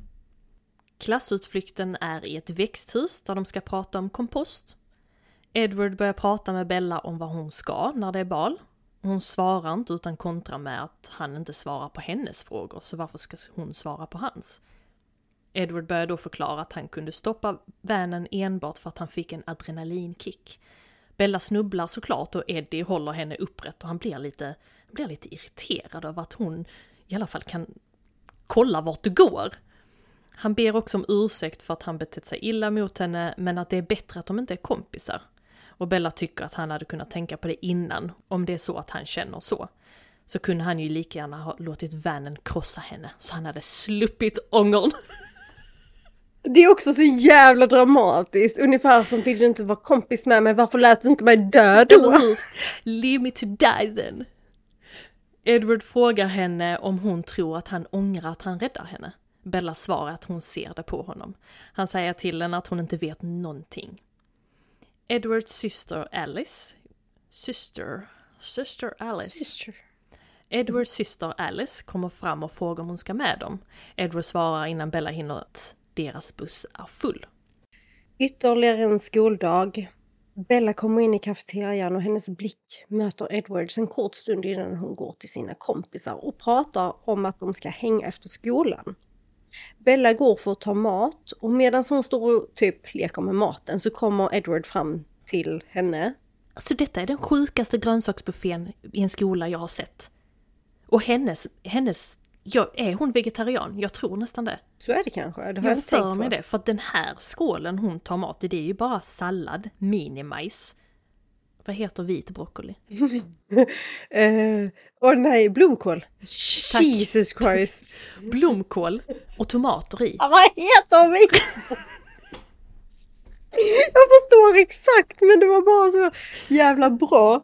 Klassutflykten är i ett växthus där de ska prata om kompost. Edward börjar prata med Bella om vad hon ska när det är bal. Hon svarar inte utan kontrar med att han inte svarar på hennes frågor, så varför ska hon svara på hans? Edward börjar då förklara att han kunde stoppa vanen enbart för att han fick en adrenalinkick. Bella snubblar såklart och Eddie håller henne upprätt och han blir lite, blir lite irriterad över att hon i alla fall kan kolla vart du går. Han ber också om ursäkt för att han betett sig illa mot henne, men att det är bättre att de inte är kompisar. Och Bella tycker att han hade kunnat tänka på det innan, om det är så att han känner så. Så kunde han ju lika gärna ha låtit vanen krossa henne, så han hade sluppit ångern. Det är också så jävla dramatiskt. Ungefär som vill du inte vara kompis med mig, varför lät du inte mig dö då? Leave me to die then. Edward frågar henne om hon tror att han ångrar att han räddar henne. Bella svarar att hon ser det på honom. Han säger till henne att hon inte vet någonting. Edwards syster Alice, syster, syster Alice. Edwards syster Alice kommer fram och frågar om hon ska med dem. Edward svarar innan Bella hinner att deras buss är full. Ytterligare en skoldag. Bella kommer in i kafeterian och hennes blick möter Edwards en kort stund innan hon går till sina kompisar och pratar om att de ska hänga efter skolan. Bella går för att ta mat och medan hon står och typ leker med maten så kommer Edward fram till henne. Alltså detta är den sjukaste grönsaksbuffén i en skola jag har sett. Och hennes, hennes, ja, är hon vegetarian? Jag tror nästan det. Så är det kanske, det har jag, Jag för på. mig det, för att den här skålen hon tar mat i, det är ju bara sallad, minimajs. Vad heter vit broccoli? Eh, Åh nej, blomkål! Jesus Christ! Blomkål och tomater i. Vad heter vi? Jag förstår exakt men det var bara så jävla bra.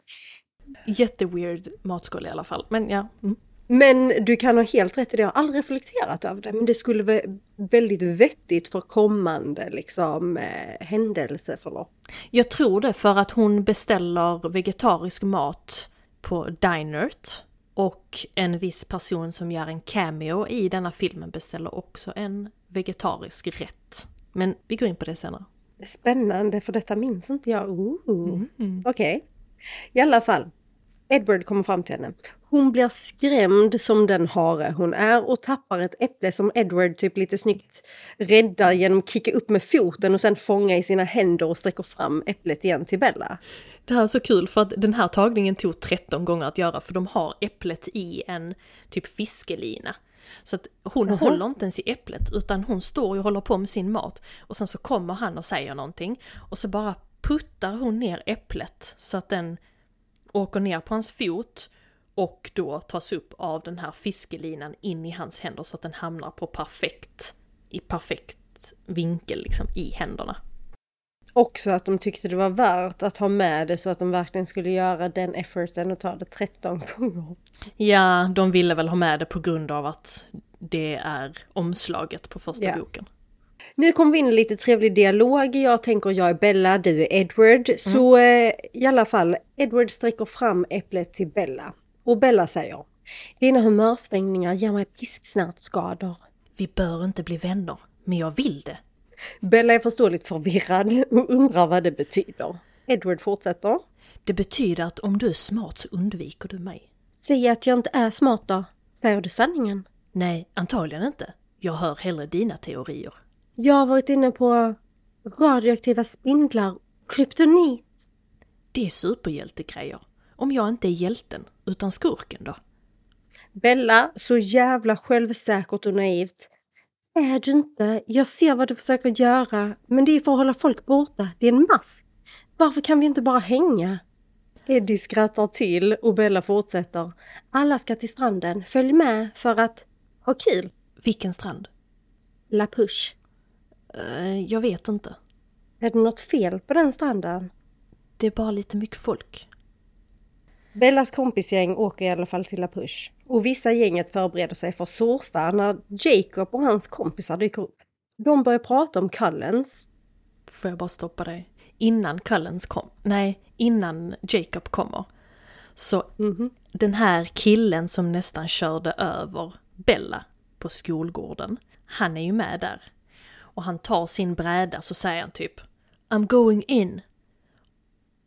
Jätteweird matskål i alla fall, men ja. Mm. Men du kan ha helt rätt i det, jag har aldrig reflekterat över det. Men det skulle vara väldigt vettigt för kommande liksom eh, händelseförlopp. Jag tror det för att hon beställer vegetarisk mat på Dinert. Och en viss person som gör en cameo i denna filmen beställer också en vegetarisk rätt. Men vi går in på det senare. Spännande för detta minns inte jag. Ooh. Okej. I alla fall. Edward kommer fram till henne. Hon blir skrämd som den hare hon är och tappar ett äpple som Edward typ lite snyggt räddar genom att kicka upp med foten och sen fånga i sina händer och sträcker fram äpplet igen till Bella. Det här är så kul för att den här tagningen tog 13 gånger att göra för de har äpplet i en typ fiskelina. Så att hon håller inte ens i äpplet utan hon står och håller på med sin mat och sen så kommer han och säger någonting och så bara puttar hon ner äpplet så att den åker ner på hans fot och då tas upp av den här fiskelinan in i hans händer så att den hamnar på perfekt, i perfekt vinkel liksom i händerna. också att de tyckte det var värt att ha med det så att de verkligen skulle göra den efforten och ta det 13 gånger. Ja, de ville väl ha med det på grund av att det är omslaget på första Ja. boken. Nu kommer vi in i lite trevlig dialog. Jag tänker jag är Bella, du är Edward. Så eh, i alla fall, Edward sträcker fram äpplet till Bella. Och Bella säger Dina humörsvängningar ger mig pisksnärtskador. Vi bör inte bli vänner, men jag vill det. Bella är förståeligt förvirrad och undrar vad det betyder. Edward fortsätter. Det betyder att om du är smart så undviker du mig. Säg att jag inte är smart då. Säger du sanningen? Nej, antagligen inte. Jag hör hellre dina teorier. Jag har varit inne på radioaktiva spindlar kryptonit. Det är superhjältegrejer. Om jag inte är hjälten, utan skurken då? Bella, så jävla självsäkert och naivt. Är du inte? Jag ser vad du försöker göra, men det är för att hålla folk borta. Det är en mask. Varför kan vi inte bara hänga? Eddie skrattar till och Bella fortsätter. Alla ska till stranden. Följ med för att ha kul. Vilken strand? La Push. Eh, jag vet inte. Är det något fel på den stranden? Det är bara lite mycket folk. Bellas kompisgäng åker i alla fall till La Push. Och vissa gänget förbereder sig för att surfa när Jacob och hans kompisar dyker upp. De börjar prata om Cullens. Får jag bara stoppa dig? Innan Cullens kom, nej, innan Jacob kommer. Så den här killen som nästan körde över Bella på skolgården, han är ju med där. Och han tar sin bräda så säger han typ I'm going in.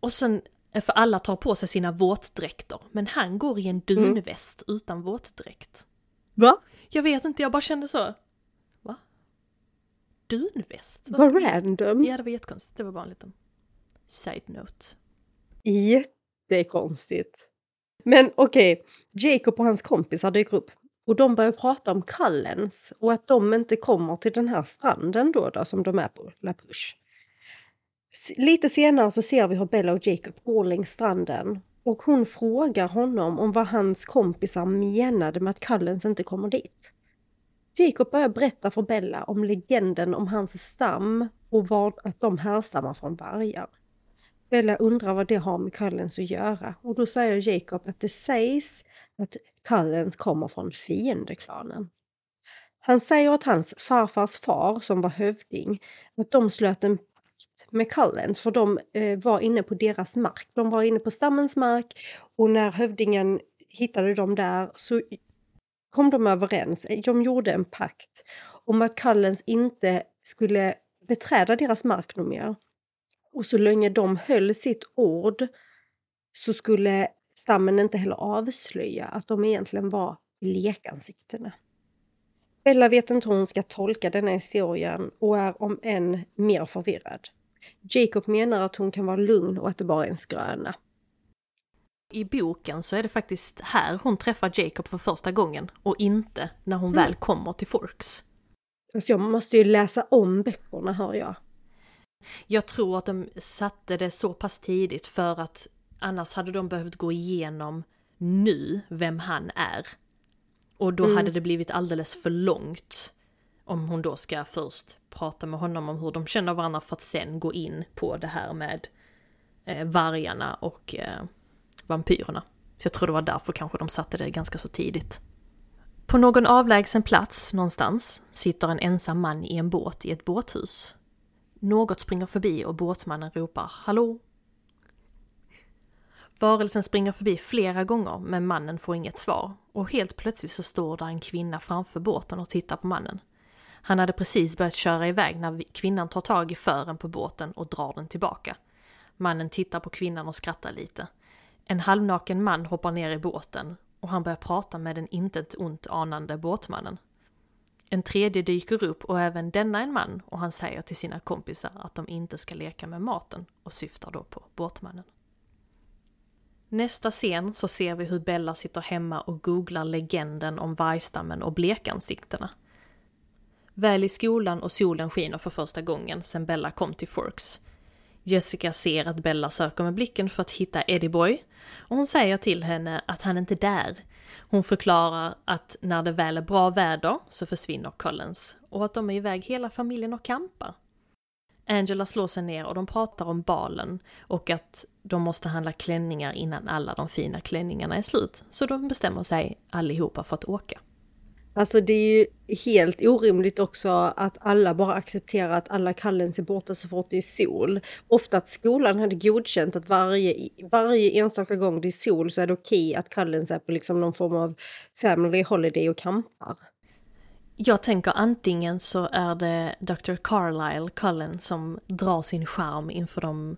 Och sen, för alla tar på sig sina våtdräkter, men han går i en dunväst utan våtdräkt. Va? Jag vet inte, jag bara kände så. Va? Dunväst? Vad Vad random. Ja, det var jättekonstigt. Det var bara en liten side note. Jättekonstigt. Men okej, Jacob och hans kompisar dyker upp. Och de börjar prata om Kallens och att de inte kommer till den här stranden då, då som de är på, La Push. Lite senare så ser vi hur Bella och Jacob går längs stranden. Och hon frågar honom om vad hans kompisar menade med att Kallens inte kommer dit. Jacob börjar berätta för Bella om legenden om hans stam och var, att de härstammar från vargar. Bella undrar vad det har med Kallens att göra och då säger Jacob att det sägs att Cullens kommer från fiendeklanen. Han säger att hans farfars far som var hövding, att de slöt en pakt med Cullens för de eh, var inne på deras mark. De var inne på stammens mark och när hövdingen hittade dem där så kom de överens, eh, de gjorde en pakt om att Cullens inte skulle beträda deras mark något mer. Och så länge de höll sitt ord så skulle stammen inte heller avslöja att de egentligen var lekansiktena. Bella vet inte hur hon ska tolka denna historien och är om än mer förvirrad. Jacob menar att hon kan vara lugn och att det bara är en skröna. I boken så är det faktiskt här hon träffar Jacob för första gången och inte när hon väl kommer till Forks. Fast jag måste ju läsa om böckerna hör jag. Jag tror att de satte det så pass tidigt för att annars hade de behövt gå igenom nu vem han är. Och då hade det blivit alldeles för långt om hon då ska först prata med honom om hur de känner varandra för att sen gå in på det här med eh, vargarna och eh, vampyrerna. Så jag tror det var därför kanske de satte det ganska så tidigt. På någon avlägsen plats någonstans sitter en ensam man i en båt i ett båthus. Något springer förbi och båtmannen ropar ”Hallå?” Varelsen springer förbi flera gånger men mannen får inget svar och helt plötsligt så står där en kvinna framför båten och tittar på mannen. Han hade precis börjat köra iväg när kvinnan tar tag i fören på båten och drar den tillbaka. Mannen tittar på kvinnan och skrattar lite. En halvnaken man hoppar ner i båten och han börjar prata med den intet ont anande båtmannen. En tredje dyker upp och även denna en man och han säger till sina kompisar att de inte ska leka med maten och syftar då på båtmannen. Nästa scen så ser vi hur Bella sitter hemma och googlar legenden om vargstammen och blekansiktena. Väl i skolan och solen skiner för första gången sedan Bella kom till Forks. Jessica ser att Bella söker med blicken för att hitta Eddie Boy och hon säger till henne att han inte är där. Hon förklarar att när det väl är bra väder så försvinner Collins och att de är iväg hela familjen och campar. Angela slår sig ner och de pratar om balen och att de måste handla klänningar innan alla de fina klänningarna är slut. Så de bestämmer sig allihopa för att åka. Alltså det är ju helt orimligt också att alla bara accepterar att alla Kallens är borta så fort det är sol. Ofta att skolan hade godkänt att varje, varje enstaka gång det är sol så är det okej att Kallens är på liksom någon form av family holiday och campar. Jag tänker antingen så är det Dr. Carlisle Cullen som drar sin charm inför de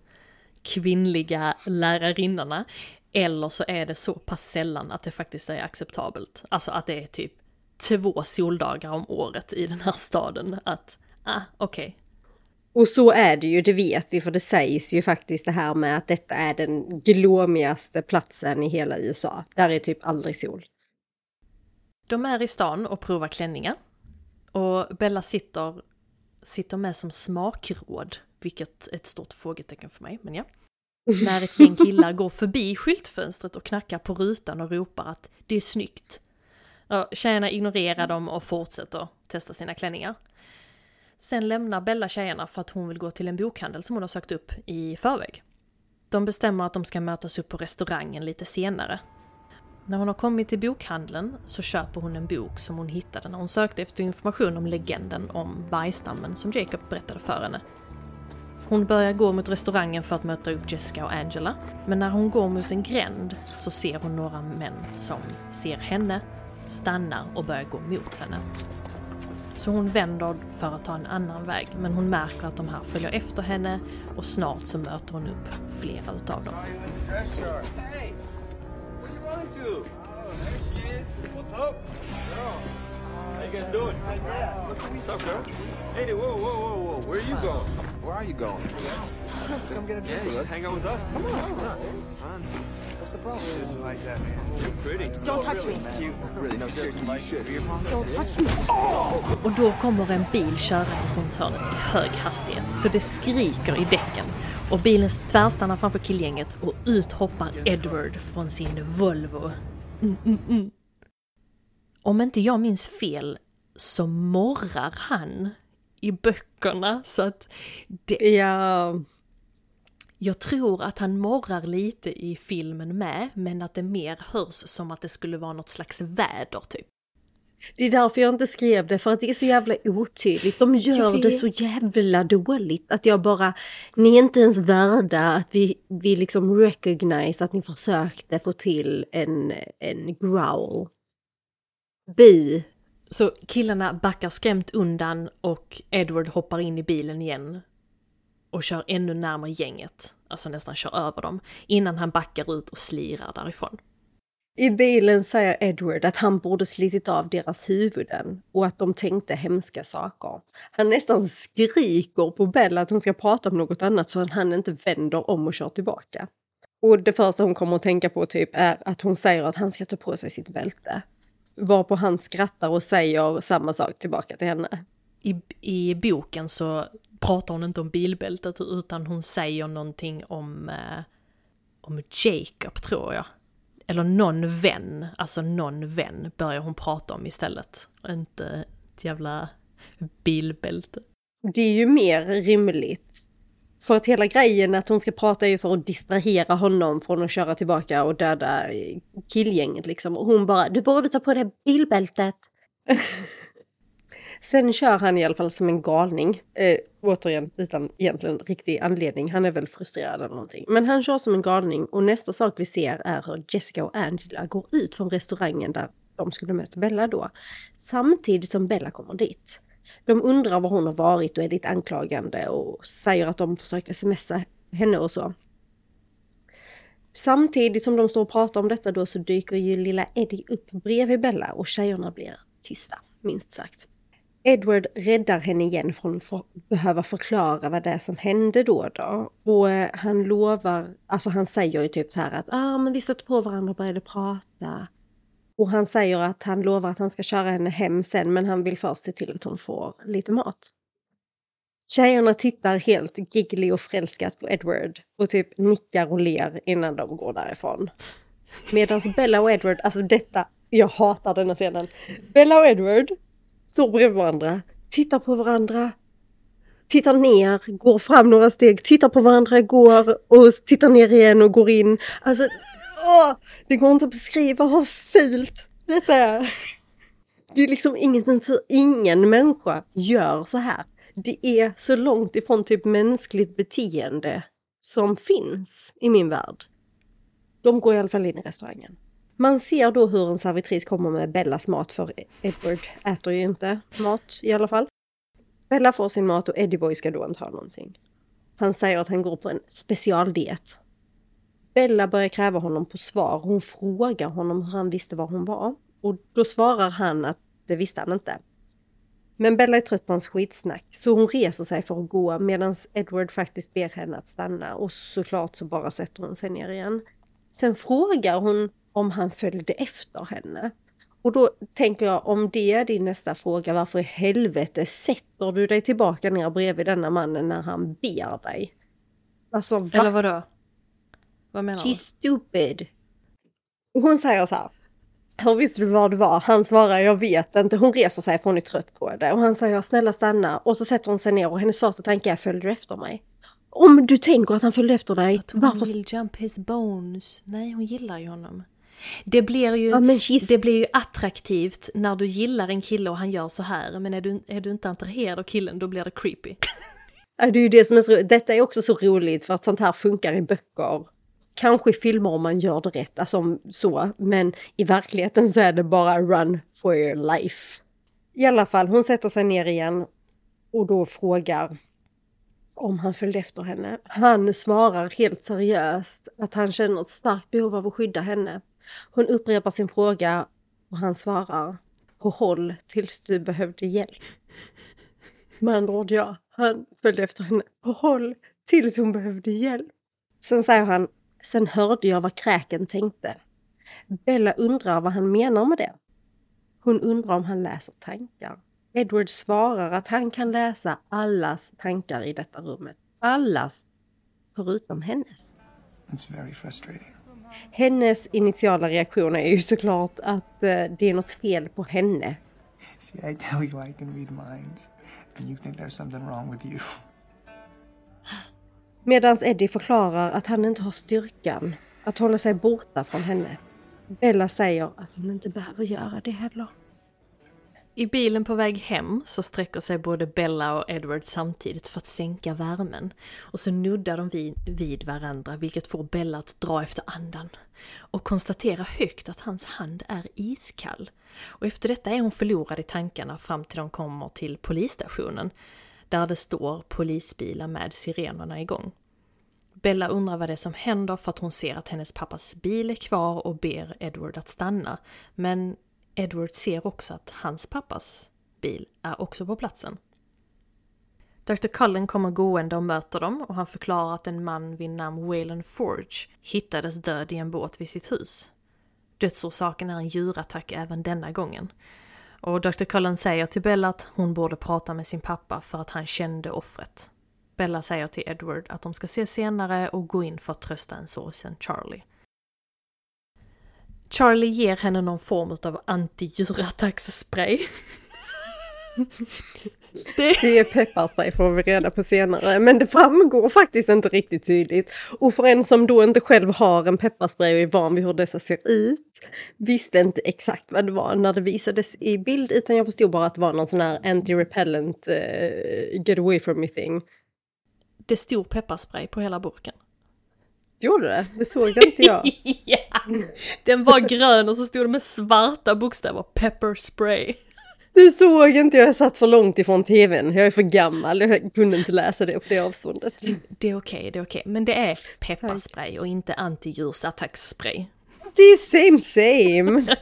kvinnliga lärarinnorna. Eller så är det så pass sällan att det faktiskt är acceptabelt. Alltså att det är typ två soldagar om året i den här staden. Att, ah, okej. Okay. Och så är det ju, det vet vi, för det sägs ju faktiskt det här med att detta är den glåmigaste platsen i hela USA. Där är typ aldrig sol. De är i stan och provar klänningar. Och Bella sitter, sitter med som smakråd, vilket är ett stort frågetecken för mig, men ja. När ett gäng killar går förbi skyltfönstret och knackar på rutan och ropar att det är snyggt. Och tjejerna ignorerar dem och fortsätter testa sina klänningar. Sen lämnar Bella tjejerna för att hon vill gå till en bokhandel som hon har sökt upp i förväg. De bestämmer att de ska mötas upp på restaurangen lite senare när hon har kommit till bokhandeln så köper hon en bok som hon hittade när hon sökte efter information om legenden om vargstammen som Jacob berättade för henne. Hon börjar gå mot restaurangen för att möta upp Jessica och Angela, men när hon går mot en gränd så ser hon några män som ser henne, stannar och börjar gå mot henne. Så hon vänder för att ta en annan väg, men hon märker att de här följer efter henne och snart så möter hon upp flera utav dem. to? How you guys doing? What's up, girl? Hey, whoa, whoa, whoa, whoa. Where are you going? Where are you going? Come get a drink yeah, hang out with us. Come on. Come on. It's fun. What's the problem? She doesn't like that, man. You're pretty. Don't touch me. Cute. Really, no, seriously, you should. Don't touch me. Och då kommer en bil körandes runt hörnet i hög hastighet, så det skriker i däcken och bilen tvärstannar framför killgänget och ut hoppar Edward från sin Volvo. Mm, mm, mm. Om inte jag minns fel så morrar han i böckerna så att det... Ja. Jag tror att han morrar lite i filmen med, men att det mer hörs som att det skulle vara något slags väder typ. Det är därför jag inte skrev det, för att det är så jävla otydligt. De gör det så jävla dåligt att jag bara, ni är inte ens värda att vi, vi liksom recognize att ni försökte få till en, en growl. Bu. Så killarna backar skrämt undan och Edward hoppar in i bilen igen och kör ännu närmare gänget, alltså nästan kör över dem, innan han backar ut och slirar därifrån. I bilen säger Edward att han borde slitit av deras huvuden och att de tänkte hemska saker. Han nästan skriker på Bella att hon ska prata om något annat så att han inte vänder om och kör tillbaka. Och det första hon kommer att tänka på typ är att hon säger att han ska ta på sig sitt bälte. Varpå han skrattar och säger samma sak tillbaka till henne. I, I boken så pratar hon inte om bilbältet utan hon säger någonting om, eh, om Jacob tror jag eller någon vän, alltså någon vän börjar hon prata om istället. Och inte ett jävla bilbälte. Det är ju mer rimligt. För att hela grejen att hon ska prata är ju för att distrahera honom från att köra tillbaka och döda eh, killgänget liksom. Och hon bara, du borde ta på dig bilbältet. Sen kör han i alla fall som en galning. Eh, återigen utan egentligen riktig anledning. Han är väl frustrerad eller någonting. Men han kör som en galning och nästa sak vi ser är hur Jessica och Angela går ut från restaurangen där de skulle möta Bella då. Samtidigt som Bella kommer dit. De undrar var hon har varit och är lite anklagande och säger att de försökt smsa henne och så. Samtidigt som de står och pratar om detta då så dyker ju lilla Eddie upp bredvid Bella och tjejerna blir tysta, minst sagt. Edward räddar henne igen från att behöva förklara vad det är som hände då då. Och eh, han lovar, alltså han säger ju typ så här att ah, men vi stötte på varandra och började prata. Och han säger att han lovar att han ska köra henne hem sen men han vill först se till att hon får lite mat. Tjejerna tittar helt giggly och förälskat på Edward och typ nickar och ler innan de går därifrån. Medan Bella och Edward, alltså detta, jag hatar denna scenen. Bella och Edward står bredvid varandra, tittar på varandra tittar ner, går fram några steg, tittar på varandra, går och tittar ner igen och går in. Alltså, åh, det går inte att beskriva hur fult detta är. Det är liksom ingen, ingen människa gör så här. Det är så långt ifrån typ mänskligt beteende som finns i min värld. De går i alla fall in i restaurangen. Man ser då hur en servitris kommer med Bellas mat för Edward äter ju inte mat i alla fall. Bella får sin mat och Eddie Boy ska då inte ha någonting. Han säger att han går på en specialdiet. Bella börjar kräva honom på svar. Hon frågar honom hur han visste var hon var. Och då svarar han att det visste han inte. Men Bella är trött på hans skitsnack så hon reser sig för att gå medan Edward faktiskt ber henne att stanna och såklart så bara sätter hon sig ner igen. Sen frågar hon om han följde efter henne. Och då tänker jag om det är din nästa fråga, varför i helvete sätter du dig tillbaka ner bredvid denna mannen när han ber dig? Alltså va? Eller vadå? Vad menar? She's stupid. hon säger så här. Hur visste du vad det var? Han svarar jag vet inte. Hon reser sig för hon är trött på det. Och han säger snälla stanna. Och så sätter hon sig ner och hennes första tanke är följer du efter mig? Om du tänker att han följde efter dig, hon varför... vill jump his bones. Nej, hon gillar ju honom. Det blir ju, ja, det blir ju attraktivt när du gillar en kille och han gör så här. Men är du, är du inte attraherad av killen, då blir det creepy. Ja, det är ju det som är så Detta är också så roligt för att sånt här funkar i böcker. Kanske i filmer om man gör det rätt, alltså så. Men i verkligheten så är det bara run for your life. I alla fall, hon sätter sig ner igen och då frågar om han följde efter henne. Han svarar helt seriöst att han känner ett starkt behov av att skydda henne. Hon upprepar sin fråga och han svarar på håll tills du behövde hjälp. Med andra ord ja, han följde efter henne på håll tills hon behövde hjälp. Sen säger han, sen hörde jag vad kräken tänkte. Bella undrar vad han menar med det. Hon undrar om han läser tankar. Edward svarar att han kan läsa allas tankar i detta rummet. Allas, förutom hennes. It's very frustrating. Hennes initiala reaktion är ju såklart att eh, det är något fel på henne. See, I tell you I can read minds and you think there's something wrong with you. Medan Eddie förklarar att han inte har styrkan att hålla sig borta från henne. Bella säger att hon inte behöver göra det heller. I bilen på väg hem så sträcker sig både Bella och Edward samtidigt för att sänka värmen. Och så nuddar de vid, vid varandra vilket får Bella att dra efter andan. Och konstatera högt att hans hand är iskall. Och efter detta är hon förlorad i tankarna fram till de kommer till polisstationen. Där det står polisbilar med sirenerna igång. Bella undrar vad det är som händer för att hon ser att hennes pappas bil är kvar och ber Edward att stanna. Men Edward ser också att hans pappas bil är också på platsen. Dr. Cullen kommer gående och möter dem och han förklarar att en man vid namn Waylon Forge hittades död i en båt vid sitt hus. Dödsorsaken är en djurattack även denna gången. Och Dr. Cullen säger till Bella att hon borde prata med sin pappa för att han kände offret. Bella säger till Edward att de ska ses senare och gå in för att trösta en sorgsen Charlie. Charlie ger henne någon form av anti-djurattacksspray. Det... det är pepparspray får vi reda på senare, men det framgår faktiskt inte riktigt tydligt. Och för en som då inte själv har en pepparspray och är van vid hur dessa ser ut, visste inte exakt vad det var när det visades i bild, utan jag förstod bara att det var någon sån här anti-repellent uh, get away from me thing. Det stod pepparspray på hela burken. Gjorde det? Det såg inte jag. ja, den var grön och så stod det med svarta bokstäver, pepper spray. Det såg inte jag, jag satt för långt ifrån tvn. Jag är för gammal, jag kunde inte läsa det på det avståndet. Det är okej, okay, det är okej. Okay. Men det är pepparspray och inte antidjursattacksspray. Det är same same!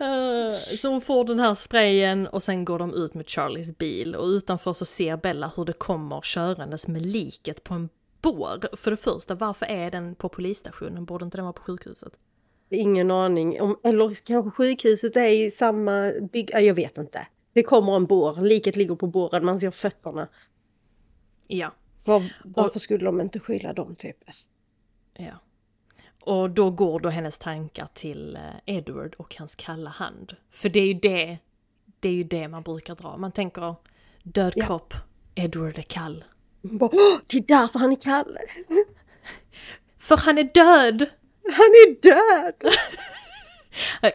Eh, så hon får den här sprayen och sen går de ut med Charlies bil och utanför så ser Bella hur det kommer körandes med liket på en bår. För det första, varför är den på polisstationen? Borde inte den vara på sjukhuset? Ingen aning. Om, eller kanske sjukhuset är i samma bygg... Jag vet inte. Det kommer en bår, liket ligger på båren, man ser fötterna. Ja. Var, varför skulle de inte skylla dem typ? Ja. Och då går då hennes tankar till eh, Edward och hans kalla hand. För det är ju det, det är ju det man brukar dra. Man tänker död Ja. kropp, Edward är kall. Bara, "Åh, det är därför han är kall. För han är död! Han är död! Ja.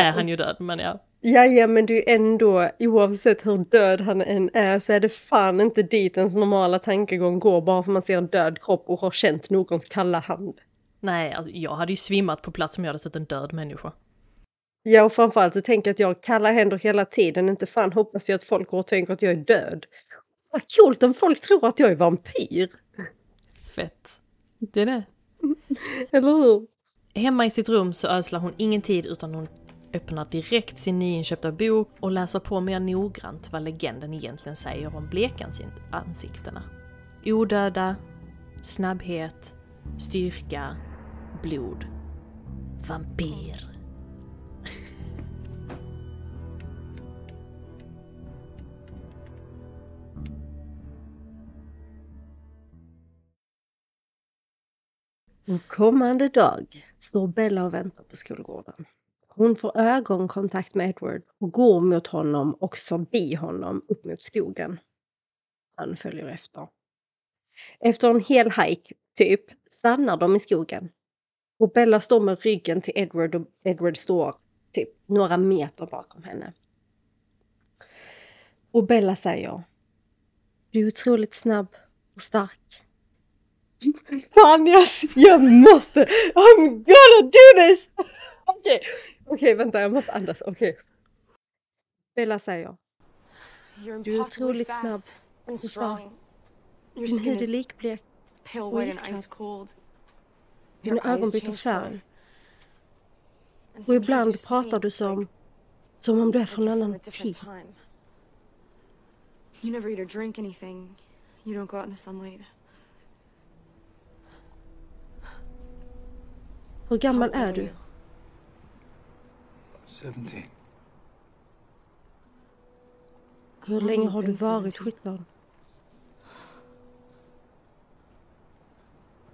är han ju död, men ja. Ja, ja, men det är ju ändå, oavsett hur död han än är, så är det fan inte dit ens normala tankegång går bara för man ser en död kropp och har känt någons kalla hand. Nej, alltså, jag hade ju svimmat på plats om jag hade sett en död människa. Ja, och framförallt så tänker jag att jag har kalla händer hela tiden. Inte fan hoppas jag att folk går och tänker att jag är död. Vad coolt om folk tror att jag är vampyr! Fett. Det är det. Eller hur? Hemma i sitt rum så ödslar hon ingen tid utan hon öppnar direkt sin nyinköpta bok och läser på mer noggrant vad legenden egentligen säger om blekansiktena. Odöda, snabbhet, styrka, blod, vampyr. En kommande dag står Bella och väntar på skolgården. Hon får ögonkontakt med Edward och går mot honom och förbi honom upp mot skogen. Han följer efter. Efter en hel hike, typ, stannar de i skogen. Och Bella står med ryggen till Edward och Edward står typ några meter bakom henne. Och Bella säger Du är otroligt snabb och stark. Fan, jag, jag måste! I'm gonna do this! Okej, okej, vänta, jag måste andas. Okej. Bella säger, du är otroligt snabb och stark. Din hud är likblek, och iskall. dina ögon byter färg. Och ibland pratar du som, som om du är från en annan tid. You never eat or drink anything. You don't go out in the sunlight. Hur gammal är du? you? 17. Hur länge har du varit 17? 17?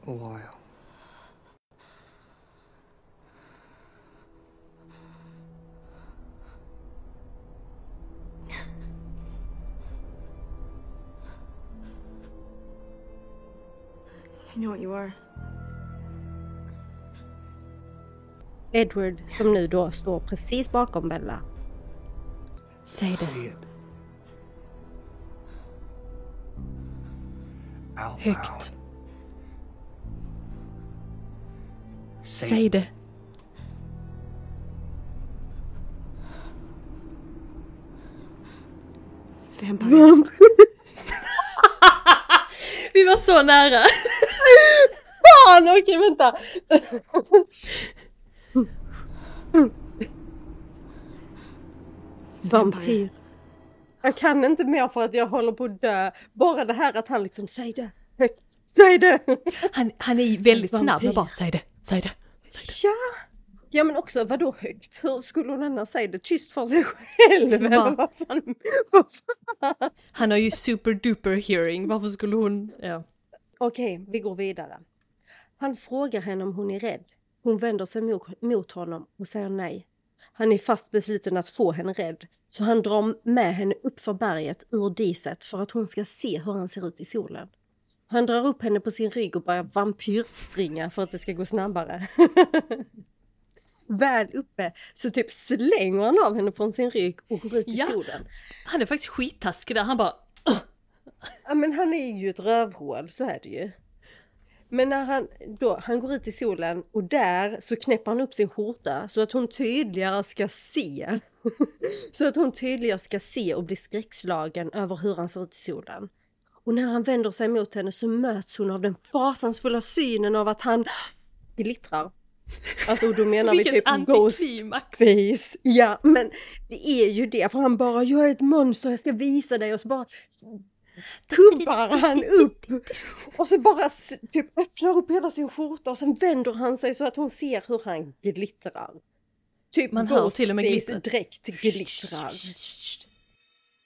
A while. I know what you are. Edward, som nu då står precis bakom Bella, Säg det. Högt. Säg det. Vampire. Vi var så nära! Fan, okej vänta! Vampyr. Jag kan inte mer för att jag håller på att dö. Bara det här att han liksom, säg det högt, säg det! Han, han är väldigt snabb med bara säg det, säg det. Ja! Ja men också vadå högt? Hur skulle hon annars säga det? Tyst för sig själv eller vad fan? Vad fan? Han har ju super duper hearing, varför skulle hon... Ja. Okej, vi går vidare. Han frågar henne om hon är rädd. Hon vänder sig mot, mot honom och säger nej. Han är fast besluten att få henne rädd, så han drar med henne upp för berget ur diset för att hon ska se hur han ser ut i solen. Han drar upp henne på sin rygg och börjar vampyrspringa för att det ska gå snabbare. Väl uppe så typ slänger han av henne från sin rygg och går ut i Ja. solen. Han är faktiskt skittaskig där, han bara... Ja men han är ju ett rövhål, så är det ju. Men när han då, han går ut i solen och där så knäpper han upp sin skjorta så att hon tydligare ska se. så att hon tydligare ska se och bli skräckslagen över hur han ser ut i solen. Och när han vänder sig mot henne så möts hon av den fasansfulla synen av att han glittrar. Alltså och då menar vi typ Ghost antiklimax! face. Ja men det är ju det för han bara jag är ett monster jag ska visa dig och så bara kubbar han upp och så bara typ öppnar upp hela sin skjorta och sen vänder han sig så att hon ser hur han glittrar. Typ Man hör till och med glittret. direkt glittrar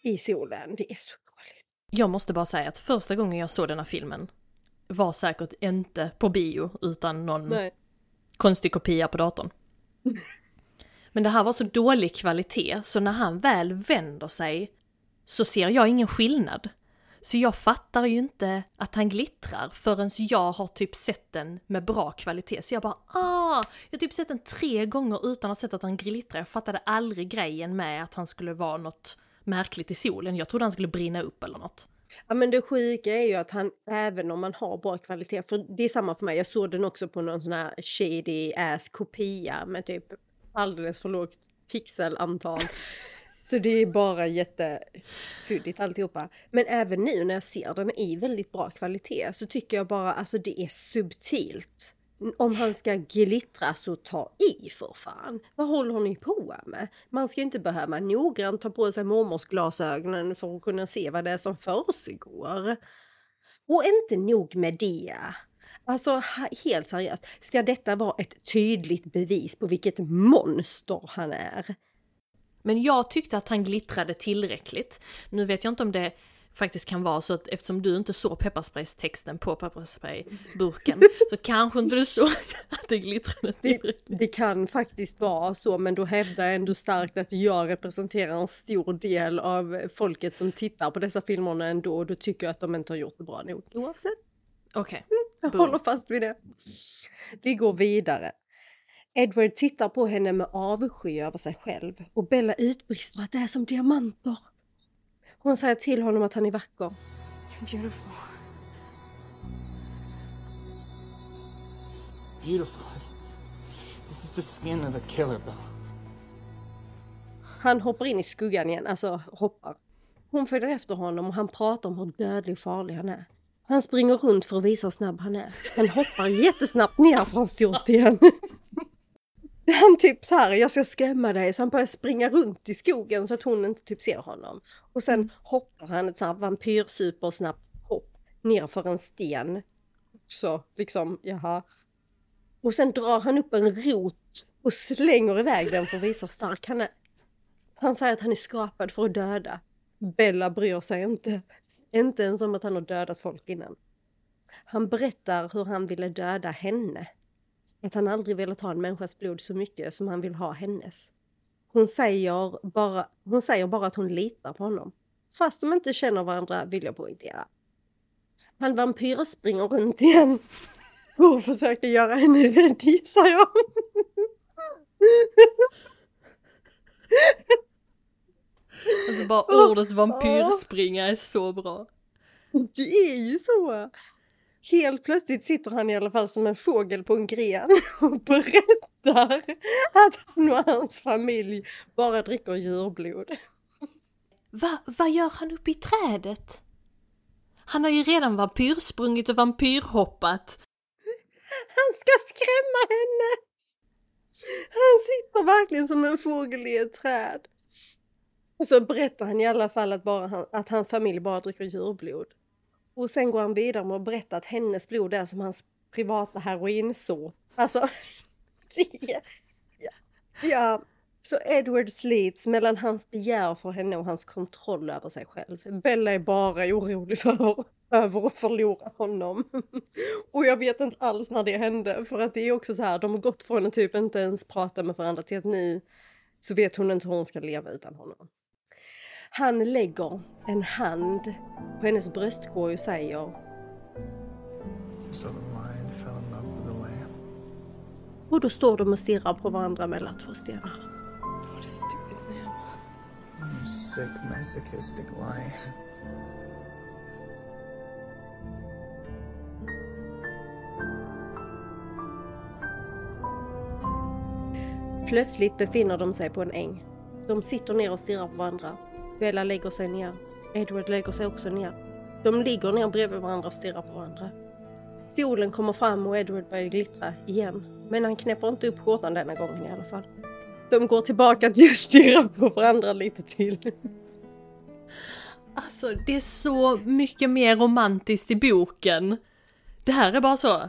i solen. Det är så dåligt. Jag måste bara säga att första gången jag såg den här filmen var säkert inte på bio utan någon Nej. konstig kopia på datorn. Men det här var så dålig kvalitet, så när han väl vänder sig så ser jag ingen skillnad. Så jag fattar ju inte att han glittrar förrän jag har typ sett den med bra kvalitet. Så jag bara ah! Jag har typ sett den tre gånger utan att ha sett att han glittrar. Jag fattade aldrig grejen med att han skulle vara något märkligt i solen. Jag trodde han skulle brinna upp eller något. Ja men det sjuka är ju att han, även om man har bra kvalitet, för det är samma för mig, jag såg den också på någon sån här shady ass kopia med typ alldeles för lågt pixelantal. Så det är bara jättesuddigt alltihopa. Men även nu när jag ser den i väldigt bra kvalitet så tycker jag bara alltså det är subtilt. Om han ska glittra så ta i för fan. Vad håller ni på med? Man ska inte behöva noggrant ta på sig mormors glasögonen för att kunna se vad det är som försiggår. Och inte nog med det. Alltså helt seriöst, ska detta vara ett tydligt bevis på vilket monster han är? Men jag tyckte att han glittrade tillräckligt. Nu vet jag inte om det faktiskt kan vara så att eftersom du inte såg pepparspraystexten på pepparsprayburken så kanske inte du såg att det glittrade tillräckligt. Det, det kan faktiskt vara så men då hävdar jag ändå starkt att jag representerar en stor del av folket som tittar på dessa filmerna ändå och då tycker jag att de inte har gjort det bra nog oavsett. Okej. Okay. Jag håller fast vid det. Vi går vidare. Edward tittar på henne med avsky över sig själv och Bella utbrister att det är som diamanter. Hon säger till honom att han är vacker. You're beautiful. Beautiful. This is the skin of a killer, Bella. Han hoppar in i skuggan igen, alltså hoppar. Hon följer efter honom och han pratar om hur dödlig och farlig han är. Han springer runt för att visa hur snabb han är. Han hoppar jättesnabbt ner från stor sten. Han typ så här, jag ska skrämma dig, så han börjar springa runt i skogen så att hon inte typ ser honom. Och sen mm. hoppar han ett så här vampyrsupersnabbt hopp ner för en sten. Så liksom, jaha. Och sen drar han upp en rot och slänger iväg den för att visa hur stark han är. Han säger att han är skapad för att döda. Bella bryr sig inte. Inte ens om att han har dödat folk innan. Han berättar hur han ville döda henne. Att han aldrig velat ha en människas blod så mycket som han vill ha hennes. Hon säger bara, hon säger bara att hon litar på honom. Fast de inte känner varandra vill jag poängtera. Han vampyr springer runt igen och försöker göra henne rädd gissar jag. Alltså bara ordet vampyrspringa är så bra. Det är ju så. Helt plötsligt sitter han i alla fall som en fågel på en gren och berättar att han och hans familj bara dricker djurblod. Va, vad gör han uppe i trädet? Han har ju redan vampyrsprungit och vampyrhoppat. Han ska skrämma henne! Han sitter verkligen som en fågel i ett träd. Och så berättar han i alla fall att, bara han, att hans familj bara dricker djurblod. Och sen går han vidare med att berätta att hennes blod är som hans privata heroinsår. Alltså, ja, ja. Så Edward slits mellan hans begär för henne och hans kontroll över sig själv. Bella är bara orolig för över att förlora honom. och jag vet inte alls när det hände för att det är också så här, de har gått från att typ inte ens prata med varandra till att nu så vet hon inte hur hon ska leva utan honom. Han lägger en hand på hennes bröstkorg och säger So the lion fell in love with the lamb. Och då står de och stirrar på varandra mellan två stenar. Plötsligt befinner de sig på en äng. De sitter ner och stirrar på varandra. Bella lägger sig ner. Edward lägger sig också ner. De ligger ner bredvid varandra och stirrar på varandra. Solen kommer fram och Edward börjar glittra igen. Men han knäpper inte upp skjortan denna gången i alla fall. De går tillbaka till att stirra på varandra lite till. Alltså det är så mycket mer romantiskt i boken. Det här är bara så.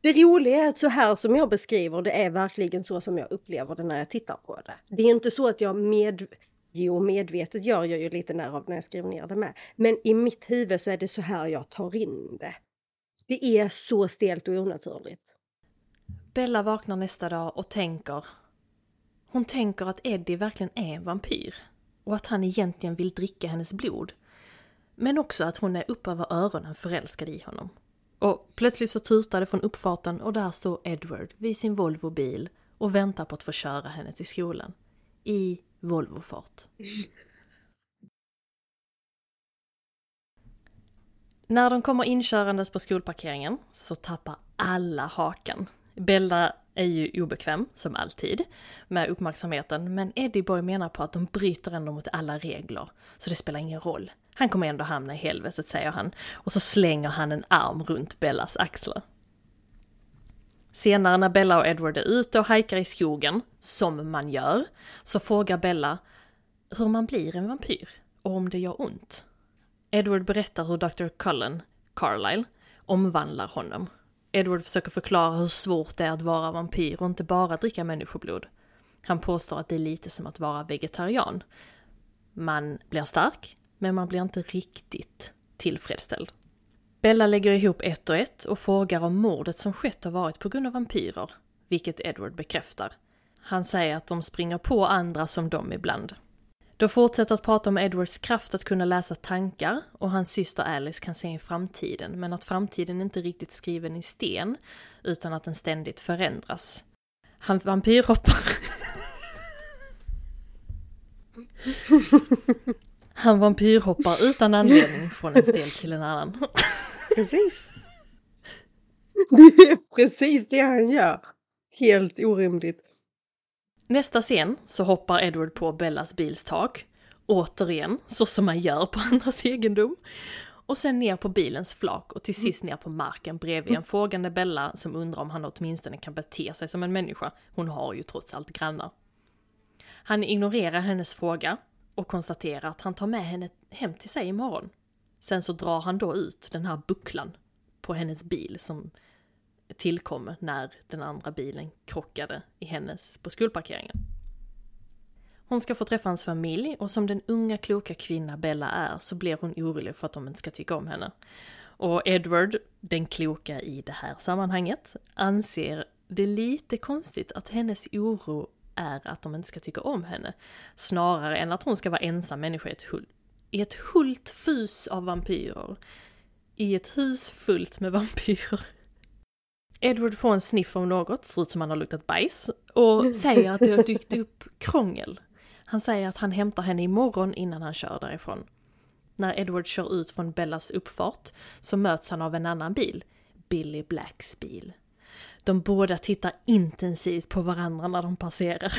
Det roliga är att så här som jag beskriver det är verkligen så som jag upplever det när jag tittar på det. Det är inte så att jag med, Jo, medvetet gör jag ju lite när av när jag skriver ner det med. Men i mitt huvud så är det så här jag tar in det. Det är så stelt och onaturligt. Bella vaknar nästa dag och tänker Hon tänker att Eddie verkligen är en vampyr och att han egentligen vill dricka hennes blod. Men också att hon är upp över öronen förälskad i honom. Och plötsligt så tutar det från uppfarten och där står Edward vid sin Volvo-bil och väntar på att få köra henne till skolan. I Volvofart. När de kommer inkörandes på skolparkeringen så tappar alla hakan. Bella är ju obekväm, som alltid, med uppmärksamheten, men Eddieboy menar på att de bryter ändå mot alla regler, så det spelar ingen roll. Han kommer ändå hamna i helvetet, säger han, och så slänger han en arm runt Bellas axlar. Senare när Bella och Edward är ute och hajkar i skogen, som man gör, så frågar Bella hur man blir en vampyr och om det gör ont. Edward berättar hur Dr. Cullen, Carlyle, omvandlar honom. Edward försöker förklara hur svårt det är att vara vampyr och inte bara dricka människoblod. Han påstår att det är lite som att vara vegetarian. Man blir stark, men man blir inte riktigt tillfredsställd. Bella lägger ihop ett och ett och frågar om mordet som skett har varit på grund av vampyrer, vilket Edward bekräftar. Han säger att de springer på andra som de ibland. De fortsätter att prata om Edwards kraft att kunna läsa tankar och hans syster Alice kan se in framtiden, men att framtiden inte riktigt skriven i sten, utan att den ständigt förändras. Han vampyrhoppar... Han vampyrhoppar utan anledning från en stel till en annan. Precis. Det är precis det han gör. Helt orimligt. Nästa scen så hoppar Edward på Bellas bils tak. Återigen, så som man gör på andras egendom. Och sen ner på bilens flak och till sist ner på marken bredvid en frågande Bella som undrar om han åtminstone kan bete sig som en människa. Hon har ju trots allt grannar. Han ignorerar hennes fråga och konstaterar att han tar med henne hem till sig imorgon. Sen så drar han då ut den här bucklan på hennes bil som tillkom när den andra bilen krockade i hennes på skolparkeringen. Hon ska få träffa hans familj och som den unga kloka kvinna Bella är så blir hon orolig för att de inte ska tycka om henne. Och Edward, den kloka i det här sammanhanget, anser det lite konstigt att hennes oro är att de inte ska tycka om henne, snarare än att hon ska vara ensam människa i ett, hull, i ett hullt fus av vampyrer. I ett hus fullt med vampyrer. Edward får en sniff av något, ser ut som han har luktat bajs, och säger att det har dykt upp krångel. Han säger att han hämtar henne imorgon innan han kör därifrån. När Edward kör ut från Bellas uppfart så möts han av en annan bil, Billy Blacks bil. De båda tittar intensivt på varandra när de passerar.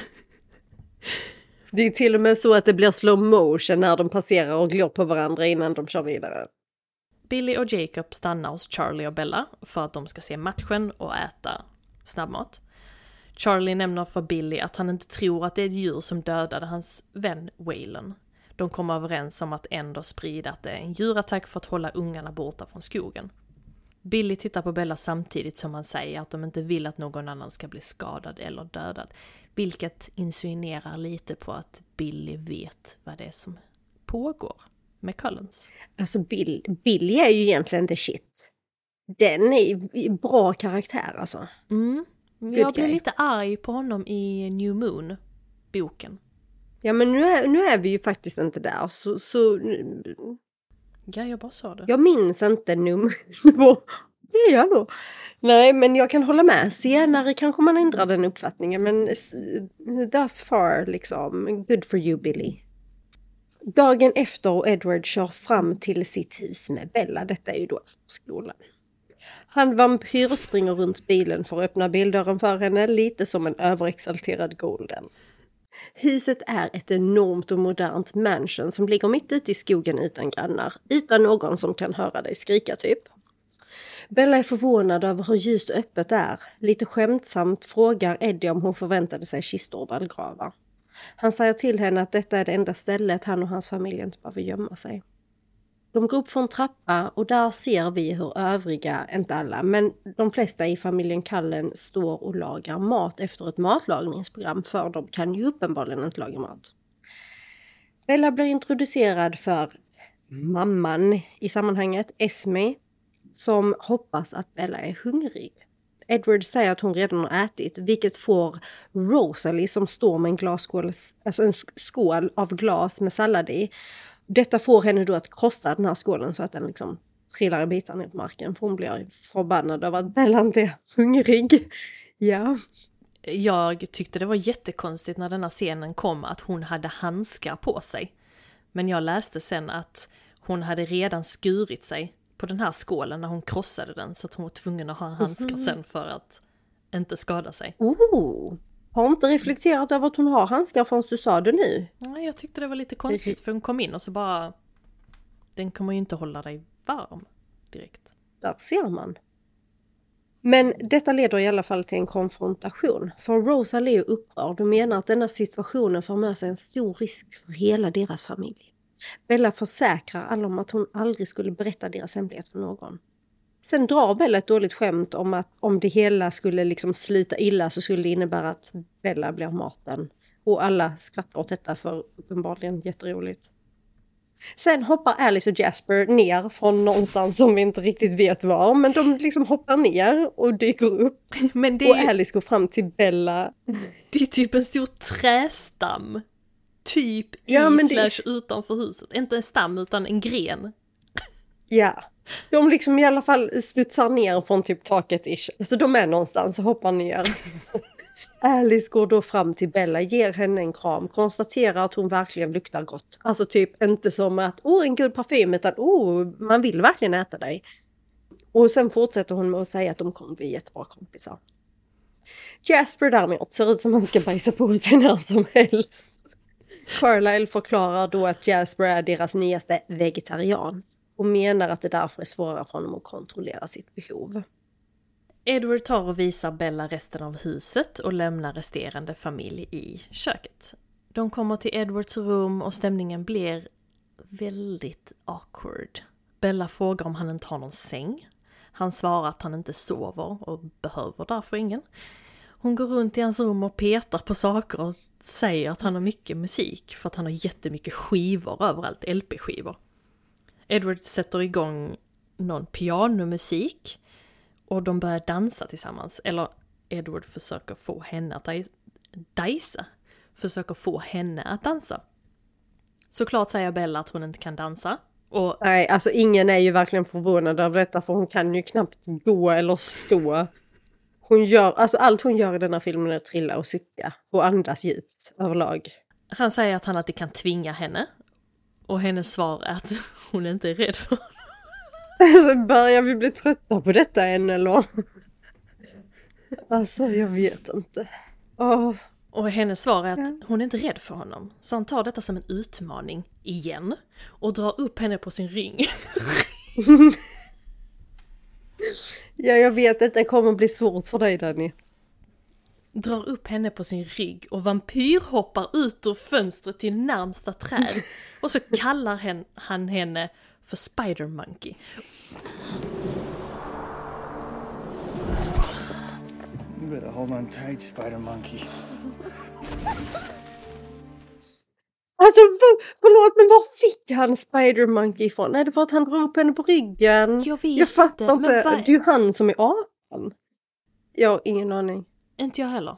Det är till och med så att det blir slow motion när de passerar och glor på varandra innan de kör vidare. Billy och Jacob stannar hos Charlie och Bella för att de ska se matchen och äta snabbmat. Charlie nämner för Billy att han inte tror att det är ett djur som dödade hans vän Waylon. De kommer överens om att ändå sprida att det är en djurattack för att hålla ungarna borta från skogen. Billy tittar på Bella samtidigt som han säger att de inte vill att någon annan ska bli skadad eller dödad. Vilket insinuerar lite på att Billy vet vad det är som pågår med Collins. Alltså Bill, Billy är ju egentligen the shit. Den är bra karaktär alltså. Mm. Jag blir lite arg på honom i New Moon, boken. Ja men nu är, nu är vi ju faktiskt inte där så... så ja, jag bara sa det. Jag minns inte nummer. Det är jag nog. Nej, men jag kan hålla med. Senare kanske man ändrar den uppfattningen, men thus far liksom, good for you Billy. Dagen efter och Edward kör fram till sitt hus med Bella, detta är ju då skolan. Han vampyrspringer runt bilen för att öppna bildörren för henne, lite som en överexalterad Golden. Huset är ett enormt och modernt mansion som ligger mitt ute i skogen utan grannar, utan någon som kan höra dig skrika typ. Bella är förvånad över hur ljust och öppet det är. Lite skämtsamt frågar Eddie om hon förväntade sig kistor och vallgravar. Han säger till henne att detta är det enda stället han och hans familj inte behöver gömma sig. De går upp för en trappa och där ser vi hur övriga, inte alla, men de flesta i familjen Kallen står och lagar mat efter ett matlagningsprogram för de kan ju uppenbarligen inte laga mat. Bella blir introducerad för mamman i sammanhanget, Esme, som hoppas att Bella är hungrig. Edward säger att hon redan har ätit, vilket får Rosalie som står med en glasskål, alltså en skål av glas med sallad i. Detta får henne då att krossa den här skålen så att den liksom trillar i bitar ner på marken. För hon blir förbannad över att Bella inte är hungrig. Ja. Jag tyckte det var jättekonstigt när denna scenen kom att hon hade handskar på sig. Men jag läste sen att hon hade redan skurit sig på den här skålen när hon krossade den så att hon var tvungen att ha handskar Mhm. sen för att inte skada sig. Oh! Har inte reflekterat över att hon har handskar förrän du sa det nu. Nej, jag tyckte det var lite konstigt för hon kom in och så bara... Den kommer ju inte hålla dig varm direkt. Där ser man. Men detta leder i alla fall till en konfrontation. För Rosalie är upprörd och menar att denna situationen för med sig en stor risk för hela deras familj. Bella försäkrar alla om att hon aldrig skulle berätta deras hemlighet för någon. Sen drar Bella ett dåligt skämt om att om det hela skulle liksom sluta illa så skulle det innebära att Bella blir maten. Och alla skrattar åt detta för uppenbarligen jätteroligt. Sen hoppar Alice och Jasper ner från någonstans som vi inte riktigt vet var, men de liksom hoppar ner och dyker upp. Men det och ju Alice går fram till Bella. det är typ en stor trästam. Typ i Ja, men det- slash utanför huset. Inte en stam utan en gren. Ja. De liksom i alla fall studsar ner från typ taket ish. Så de är någonstans och hoppar ner. Alice går då fram till Bella, ger henne en kram, konstaterar att hon verkligen luktar gott. Alltså typ inte som att åh en god parfym utan åh man vill verkligen äta dig. Och sen fortsätter hon med att säga att de kommer bli jättebra kompisar. Jasper däremot ser ut som han ska bajsa på sig när som helst. Carlisle förklarar då att Jasper är deras nyaste vegetarian och menar att det därför är svårare för honom att kontrollera sitt behov. Edward tar och visar Bella resten av huset och lämnar resterande familj i köket. De kommer till Edwards rum och stämningen blir väldigt awkward. Bella frågar om han inte har någon säng. Han svarar att han inte sover och behöver därför ingen. Hon går runt i hans rum och petar på saker och säger att han har mycket musik för att han har jättemycket skivor överallt, LP-skivor. Edward sätter igång någon pianomusik och de börjar dansa tillsammans. Eller Edward försöker få henne att daj- dajsa. Försöker få henne att dansa. Såklart säger Bella att hon inte kan dansa. Och Nej, alltså ingen är ju verkligen förvånad över detta för hon kan ju knappt gå eller stå. Hon gör, alltså allt hon gör i denna filmen är att trilla och sucka och andas djupt överlag. han säger att han alltid kan tvinga henne. Och hennes svar är att hon inte är rädd för honom. Alltså börjar vi bli trötta på detta än eller? Alltså jag vet inte. Åh. Och hennes svar är att hon är inte rädd för honom. Så han tar detta som en utmaning, igen. Och drar upp henne på sin ring. Ja, jag vet att det kommer bli svårt för dig Danny. Drar upp henne på sin rygg och vampyrhoppar ut ur fönstret till närmsta träd. Och så kallar hen, han henne för Spider Monkey. You better hold on tight, Spider Monkey. Alltså för, förlåt men var fick han Spider Monkey ifrån? Är det för att han drar upp henne på ryggen? Jag vet Jag fattar inte, inte. men vad- Det är ju han som är apan. Jag har ingen aning. Inte jag heller.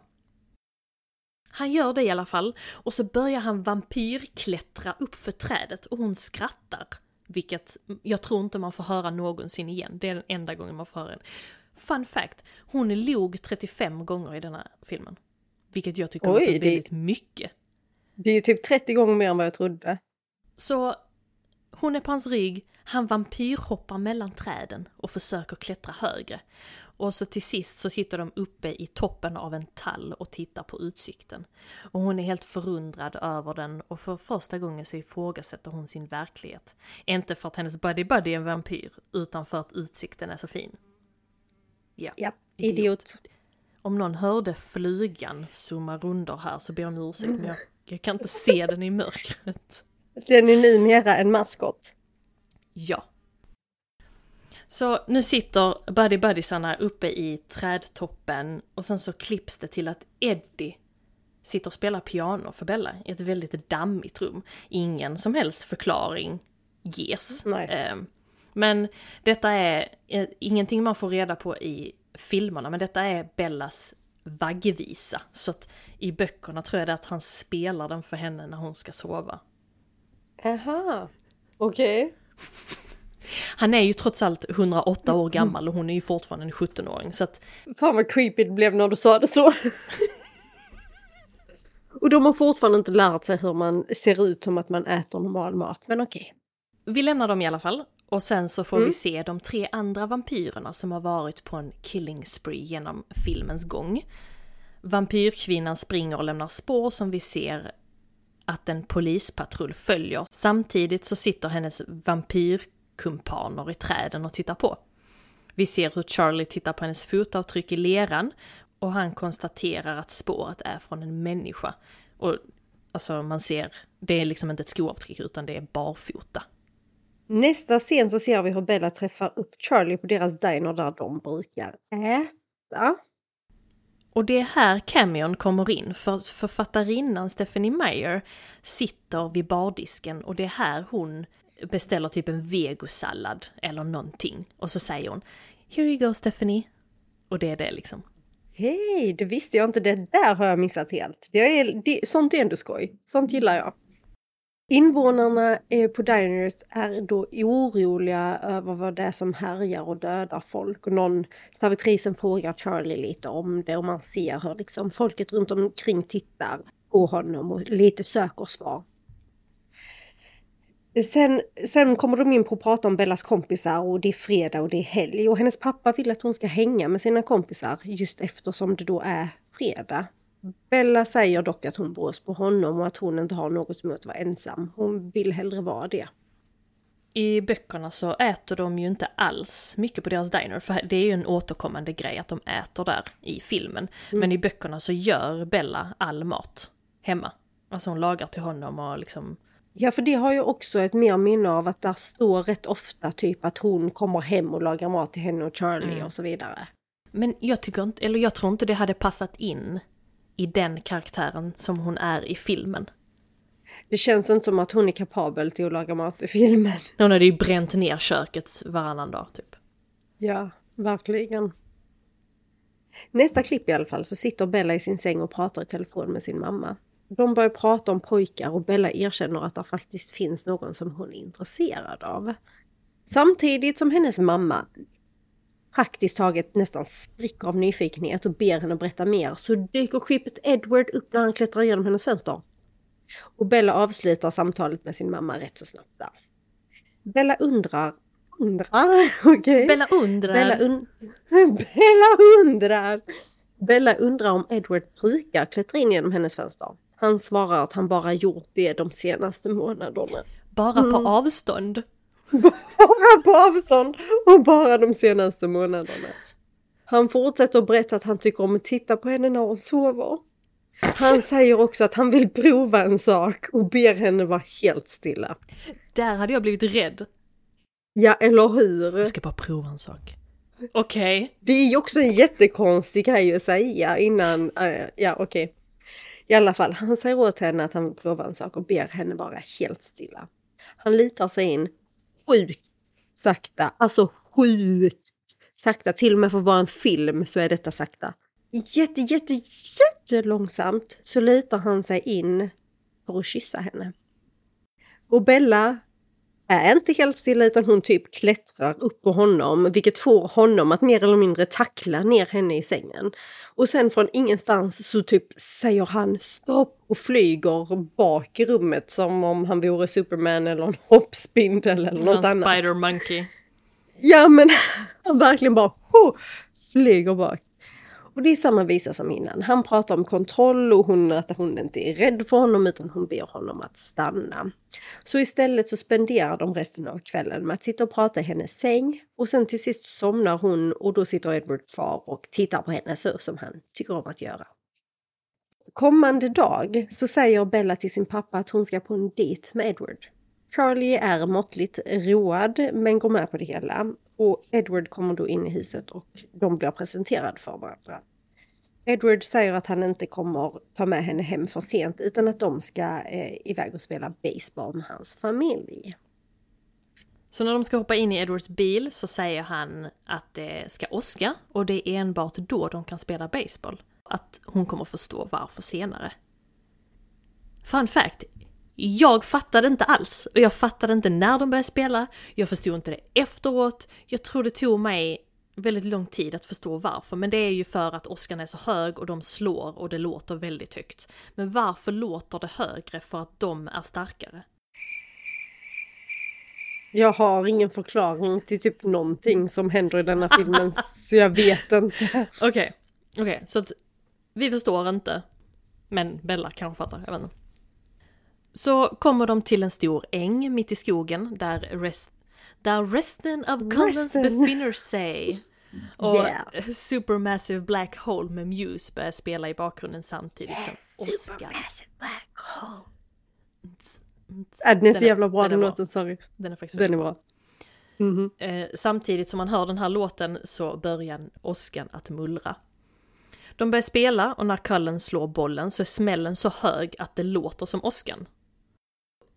Han gör det i alla fall och så börjar han vampyrklättra upp för trädet och hon skrattar. Vilket jag tror inte man får höra någonsin igen. Det är den enda gången man får höra den. Fun fact, hon log 35 gånger i denna filmen. Vilket jag tycker Oj, det- väldigt mycket. Det är ju typ 30 gånger mer än vad jag trodde. Så hon är på hans rygg, han vampyrhoppar mellan träden och försöker klättra högre. Och så till sist så sitter de uppe i toppen av en tall och tittar på utsikten. Och hon är helt förundrad över den och för första gången så ifrågasätter hon sin verklighet. Inte för att hennes buddy buddy är en vampyr, utan för att utsikten är så fin. Ja, Ja, idiot. Om någon hörde flugan zooma runder här så ber jag om ursäkt men jag, jag kan inte se den i mörkret. Den är numera en maskot. Ja. Så nu sitter Buddy Buddysarna uppe i trädtoppen och sen så klipps det till att Eddie sitter och spelar piano för Bella i ett väldigt dammigt rum. Ingen som helst förklaring ges. Nej. Ehm, Men detta är eh, ingenting man får reda på i filmerna, men detta är Bellas vaggvisa. Så att i böckerna tror jag det är att han spelar den för henne när hon ska sova. Aha, okej. Okay. Han är ju trots allt 108 år gammal och hon är ju fortfarande en 17-åring så att... Fan vad creepy det blev när du sa det så. och de har fortfarande inte lärt sig hur man ser ut som att man äter normal mat, men okej. Okay. Vi lämnar dem i alla fall och sen så får mm. vi se de tre andra vampyrerna som har varit på en killing spree genom filmens gång. Vampyrkvinnan springer och lämnar spår som vi ser att en polispatrull följer. Samtidigt så sitter hennes vampyrkumpaner i träden och tittar på. Vi ser hur Charlie tittar på hennes fotavtryck i leran och han konstaterar att spåret är från en människa. Och alltså man ser, det är liksom inte ett skoavtryck utan det är barfota. Nästa scen så ser vi hur Bella träffar upp Charlie på deras diner där de brukar äta. Och det är här cameon kommer in, för författarinnan Stephanie Meyer sitter vid bardisken och det är här hon beställer typ en vegosallad eller någonting. Och så säger hon “Here you go Stephanie” och det är det liksom. Hej, det visste jag inte. Det där har jag missat helt. Det är, det, sånt är ändå skoj. Sånt gillar jag. Invånarna eh, på Dinert är då oroliga över vad det är som härjar och dödar folk. Och någon, servitrisen frågar Charlie lite om det och man ser hur liksom folket runt omkring tittar på honom och lite söker svar. Sen, sen kommer de in på att prata om Bellas kompisar och det är fredag och det är helg och hennes pappa vill att hon ska hänga med sina kompisar just eftersom det då är fredag. Bella säger dock att hon brås på honom och att hon inte har något emot att vara ensam. Hon vill hellre vara det. I böckerna så äter de ju inte alls mycket på deras diner, för det är ju en återkommande grej att de äter där i filmen. Mm. Men i böckerna så gör Bella all mat hemma. Alltså hon lagar till honom och liksom... Ja, för det har ju också ett mer minne av att där står rätt ofta typ att hon kommer hem och lagar mat till henne och Charlie mm. och så vidare. Men jag tycker inte, eller jag tror inte det hade passat in i den karaktären som hon är i filmen. Det känns inte som att hon är kapabel till att laga mat i filmen. Hon hade ju bränt ner köket varannan dag typ. Ja, verkligen. Nästa klipp i alla fall så sitter Bella i sin säng och pratar i telefon med sin mamma. De börjar prata om pojkar och Bella erkänner att det faktiskt finns någon som hon är intresserad av. Samtidigt som hennes mamma praktiskt taget nästan spricker av nyfikenhet och ber henne berätta mer så dyker skeppet Edward upp när han klättrar igenom hennes fönster. Och Bella avslutar samtalet med sin mamma rätt så snabbt där. Bella undrar undrar, okej? Okay. Bella undrar. Bella, un Bella undrar. Bella undrar om Edward brukar klättra in genom hennes fönster. Han svarar att han bara gjort det de senaste månaderna. Bara på mm. avstånd? Bara på avstånd och bara de senaste månaderna. Han fortsätter att berätta att han tycker om att titta på henne när hon sover. Han säger också att han vill prova en sak och ber henne vara helt stilla. Där hade jag blivit rädd. Ja, eller hur? Jag ska bara prova en sak. Okej. Okay. Det är ju också en jättekonstig grej att säga innan, uh, ja okej. Okay. I alla fall, han säger åt henne att han vill prova en sak och ber henne vara helt stilla. Han litar sig in sjukt sakta. Alltså sjukt sakta. Till och med för att vara en film så är detta sakta. Jätte, jätte, jätte långsamt så litar han sig in för att kyssa henne. Och Bella är inte helt stilla utan hon typ klättrar upp på honom vilket får honom att mer eller mindre tackla ner henne i sängen. Och sen från ingenstans så typ säger han stopp och flyger bak i rummet som om han vore Superman eller en hoppspindel eller något annat. Spider Monkey. Ja men han verkligen bara oh, flyger bak. Och det är samma visa som innan. Han pratar om kontroll och hon att hon inte är rädd för honom utan hon ber honom att stanna. Så istället så spenderar de resten av kvällen med att sitta och prata i hennes säng och sen till sist somnar hon och då sitter Edward kvar och tittar på henne så som han tycker om att göra. Kommande dag så säger Bella till sin pappa att hon ska på en dejt med Edward. Charlie är måttligt road men går med på det hela och Edward kommer då in i huset och de blir presenterade för varandra. Edward säger att han inte kommer ta med henne hem för sent utan att de ska eh, iväg och spela baseball med hans familj. Så när de ska hoppa in i Edwards bil så säger han att det ska åska och det är enbart då de kan spela baseball. Att hon kommer förstå varför senare. Fun fact, jag fattade inte alls. Och jag fattade inte när de började spela, jag förstod inte det efteråt. Jag tror det tog mig väldigt lång tid att förstå varför, men det är ju för att åskan är så hög och de slår och det låter väldigt högt. Men varför låter det högre för att de är starkare? Jag har ingen förklaring till typ någonting som händer i denna filmen, så jag vet inte. Okej, okay. okej, okay. så att vi förstår inte. Men Bella kanske fattar, jag vet inte. Så kommer de till en stor äng mitt i skogen där, rest, där resten av Collins befinner sig. Och yeah. Supermassive Black Hole med Muse börjar spela i bakgrunden samtidigt yes, som Oscar. Supermassive Black Hole. Äh, den är så jävla bra den, den låten, sorry. Den är faktiskt Den är bra. Mm -hmm. eh, samtidigt som man hör den här låten så börjar åskan att mullra. De börjar spela och när Cullen slår bollen så är smällen så hög att det låter som åskan.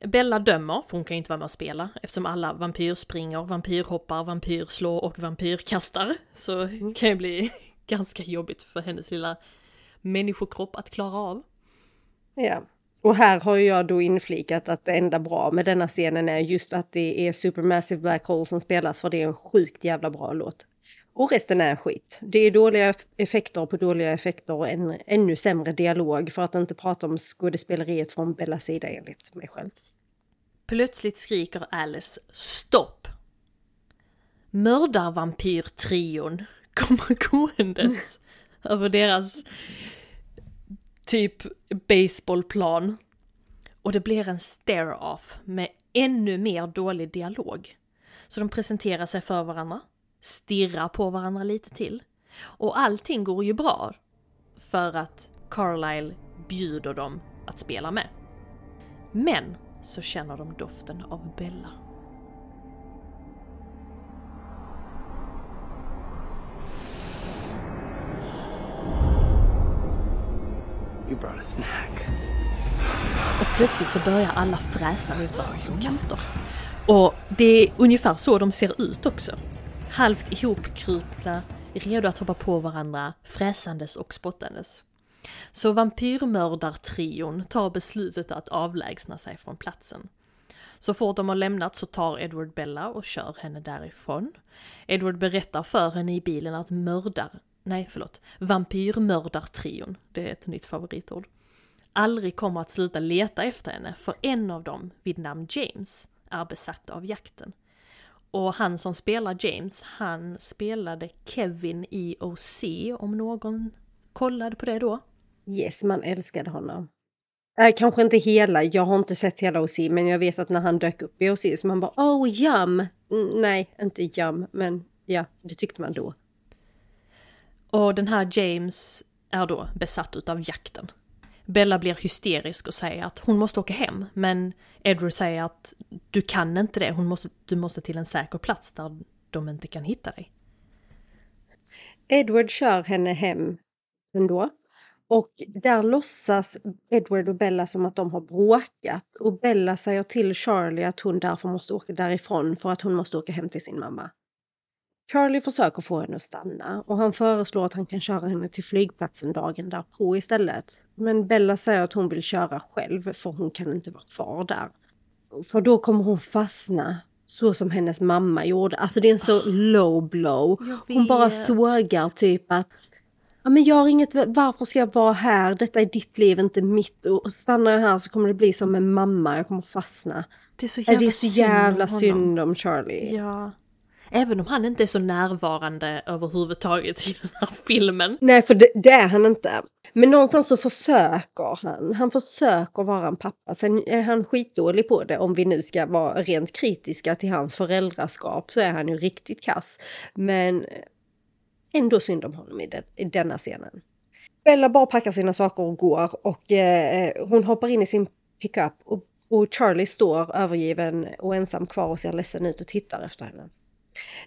Bella dömer, för hon kan ju inte vara med och spela, eftersom alla vampyrspringer, vampyrhoppar, vampyrslår och vampyrkastar. Så mm. kan ju bli ganska jobbigt för hennes lilla människokropp att klara av. Ja, och här har jag då inflikat att det enda bra med denna scenen är just att det är Supermassive Black Hole som spelas, för det är en sjukt jävla bra låt. Och resten är skit. Det är dåliga effekter på dåliga effekter och en ännu sämre dialog för att inte prata om skådespeleriet från Bellas sida enligt mig själv. Plötsligt skriker Alice stopp. Mördarvampyrtrion kommer gåendes över deras typ baseballplan. Och det blir en stare-off med ännu mer dålig dialog. Så de presenterar sig för varandra, stirrar på varandra lite till. Och allting går ju bra. För att Carlisle bjuder dem att spela med. Men så känner de doften av Bella. You brought a snack. Och plötsligt så börjar alla fräsa mot varandra som katter. Och det är ungefär så de ser ut också. Halvt ihopkrupna, redo att hoppa på varandra, fräsandes och spottandes. Så vampyrmördartrion tar beslutet att avlägsna sig från platsen. Så fort de har lämnat så tar Edward Bella och kör henne därifrån. Edward berättar för henne i bilen att mördar, nej förlåt, vampyrmördartrion, det är ett nytt favoritord, aldrig kommer att sluta leta efter henne för en av dem, vid namn James, är besatt av jakten. Och han som spelar James, han spelade Kevin i OC om någon kollade på det då. Yes, man älskade honom. Äh, kanske inte hela, jag har inte sett hela OC, men jag vet att när han dök upp i OC så man bara oh yum! Mm, nej, inte yum, men ja, det tyckte man då. Och den här James är då besatt utav jakten. Bella blir hysterisk och säger att hon måste åka hem, men Edward säger att du kan inte det, hon måste, du måste till en säker plats där de inte kan hitta dig. Edward kör henne hem ändå. Och där låtsas Edward och Bella som att de har bråkat och Bella säger till Charlie att hon därför måste åka därifrån för att hon måste åka hem till sin mamma. Charlie försöker få henne att stanna och han föreslår att han kan köra henne till flygplatsen dagen därpå istället. Men Bella säger att hon vill köra själv för hon kan inte vara kvar där. För då kommer hon fastna så som hennes mamma gjorde. Alltså det är en så low blow. Hon bara sågar typ att ja, men jag har inget, varför ska jag vara här? Detta är ditt liv, inte mitt. Och stannar jag här så kommer det bli som med mamma, jag kommer fastna. Det är så jävla, det är så jävla synd om Charlie. Ja. Även om han inte är så närvarande överhuvudtaget i den här filmen. Nej, för det, det är han inte. Men någonstans så försöker han. Han försöker vara en pappa. Sen är han skitdålig på det. Om vi nu ska vara rent kritiska till hans föräldraskap så är han ju riktigt kass. Men ändå synd om honom i, den, i denna scenen. Bella bara packar sina saker och går och eh, hon hoppar in i sin pickup och, och Charlie står övergiven och ensam kvar och ser ledsen ut och tittar efter henne.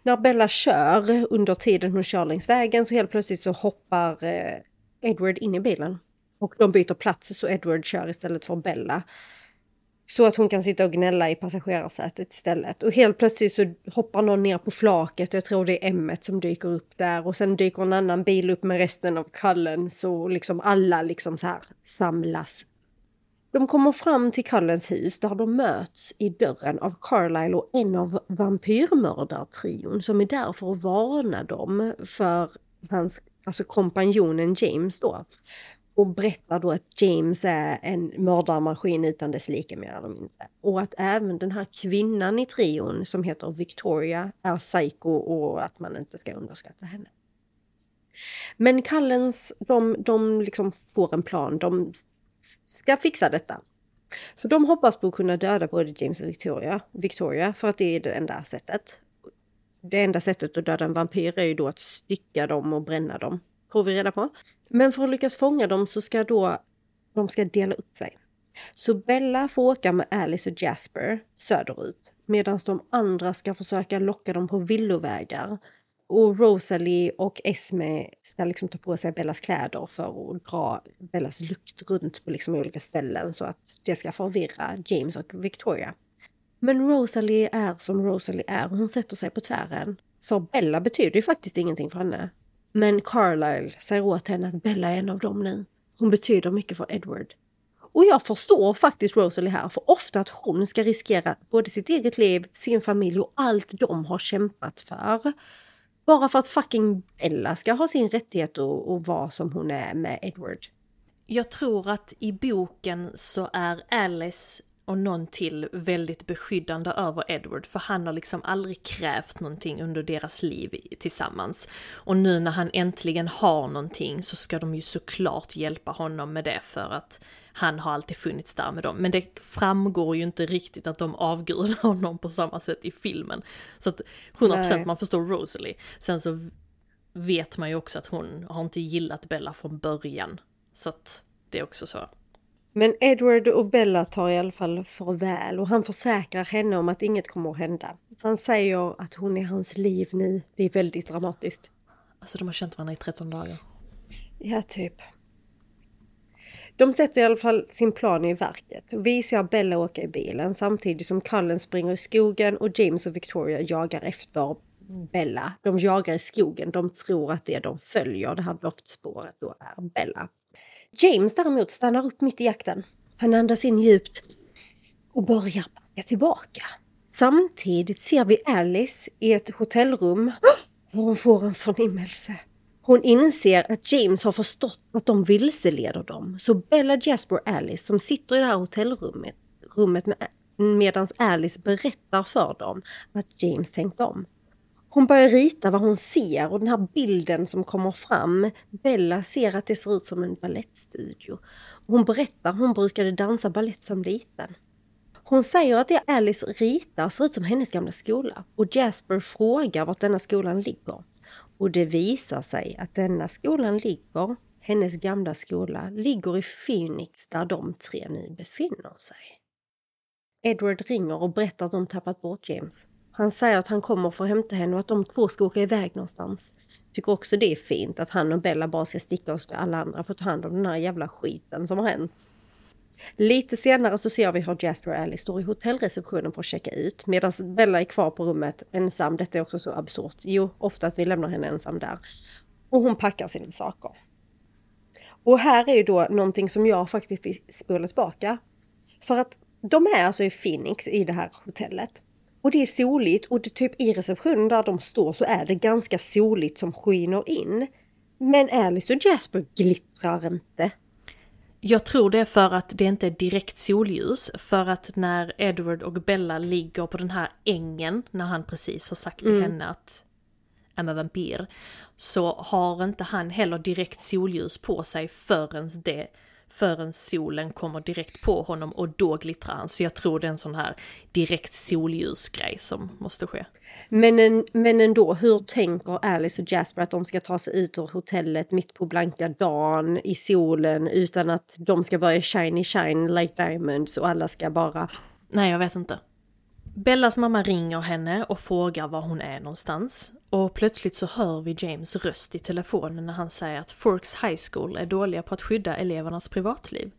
När Bella kör under tiden hon kör längs vägen så helt plötsligt så hoppar eh, Edward in i bilen. Och de byter plats så Edward kör istället för Bella. Så att hon kan sitta och gnälla i passagerarsätet istället. Och helt plötsligt så hoppar någon ner på flaket. Jag tror det är Emmet som dyker upp där. Och sen dyker en annan bil upp med resten av kallen. Så liksom alla liksom så här samlas. De kommer fram till Cullens hus där de möts i dörren av Carlisle och en av vampyrmördartrion som är där för att varna dem för hans, alltså kompanjonen James då och berättar då att James är en mördarmaskin utan dess like mer eller mindre. Och att även den här kvinnan i trion som heter Victoria är psycho och att man inte ska underskatta henne. Men Callens, de, de liksom får en plan. De ska fixa detta. Så de hoppas på att kunna döda både James och Victoria, Victoria för att det är det enda sättet. Det enda sättet att döda en vampyr är ju då att stycka dem och bränna dem får vi reda på. Men för att lyckas fånga dem så ska då de ska dela upp sig. Så Bella får åka med Alice och Jasper söderut medan de andra ska försöka locka dem på villovägar. Och Rosalie och Esme ska liksom ta på sig Bellas kläder för att dra Bellas lukt runt på liksom olika ställen så att det ska förvirra James och Victoria. Men Rosalie är som Rosalie är, hon sätter sig på tvären. För Bella betyder ju faktiskt ingenting för henne. Men Carlisle säger åt henne att Bella är en av dem nu. Hon betyder mycket för Edward. Och jag förstår faktiskt Rosalie här, för ofta att hon ska riskera både sitt eget liv, sin familj och allt de har kämpat för. Bara för att fucking Bella ska ha sin rättighet och, och vara som hon är med Edward. Jag tror att i boken så är Alice och någon till väldigt beskyddande över Edward för han har liksom aldrig krävt någonting under deras liv tillsammans. Och nu när han äntligen har någonting så ska de ju såklart hjälpa honom med det för att han har alltid funnits där med dem. Men det framgår ju inte riktigt att de avgudar honom på samma sätt i filmen. Så att 100% Nej. man förstår Rosalie. Sen så vet man ju också att hon har inte gillat Bella från början. Så att det är också så. Men Edward och Bella tar i alla fall farväl och han försäkrar henne om att inget kommer att hända. Han säger att hon är hans liv nu. Det är väldigt dramatiskt. Alltså de har känt varandra i 13 dagar. Ja, typ. De sätter i alla fall sin plan i verket. Vi ser Bella åka i bilen samtidigt som Cullen springer i skogen och James och Victoria jagar efter Bella. De jagar i skogen. De tror att det de följer, det här loftspåret, då är Bella. James däremot stannar upp mitt i jakten. Han andas in djupt och börjar backa tillbaka. Samtidigt ser vi Alice i ett hotellrum och hon får en förnimmelse. Hon inser att James har förstått att de vilseleder dem. Så Bella, Jasper och Alice som sitter i det här hotellrummet rummet med, medan Alice berättar för dem att James tänkt om. Hon börjar rita vad hon ser och den här bilden som kommer fram. Bella ser att det ser ut som en ballettstudio. Hon berättar hon brukade dansa ballett som liten. Hon säger att det Alice ritar ser ut som hennes gamla skola och Jasper frågar vart denna skolan ligger. Och det visar sig att denna skolan ligger, hennes gamla skola, ligger i Phoenix där de tre nu befinner sig. Edward ringer och berättar att de tappat bort James. Han säger att han kommer för att hämta henne och att de två ska åka iväg någonstans. Tycker också det är fint att han och Bella bara ska sticka och ska alla andra få ta hand om den här jävla skiten som har hänt. Lite senare så ser vi hur Jasper och Alice står i hotellreceptionen för att checka ut medan Bella är kvar på rummet ensam. Detta är också så absurt. Jo, ofta att vi lämnar henne ensam där. Och hon packar sina saker. Och här är ju då någonting som jag faktiskt vill spola tillbaka. För att de är alltså i Phoenix i det här hotellet. Och det är soligt och det typ i receptionen där de står så är det ganska soligt som skiner in. Men Alice och Jasper glittrar inte. Jag tror det är för att det inte är direkt solljus. För att när Edward och Bella ligger på den här ängen, när han precis har sagt till mm. henne att är vampyr, så har inte han heller direkt solljus på sig förrän det förrän solen kommer direkt på honom och då glittrar han. Så jag tror det är en sån här direkt solljusgrej som måste ske. Men, en, men ändå, hur tänker Alice och Jasper att de ska ta sig ut ur hotellet mitt på blanka dagen i solen utan att de ska börja shiny shine like diamonds och alla ska bara... Nej, jag vet inte. Bellas mamma ringer henne och frågar var hon är någonstans. Och plötsligt så hör vi James röst i telefonen när han säger att Forks High School är dåliga på att skydda elevernas privatliv.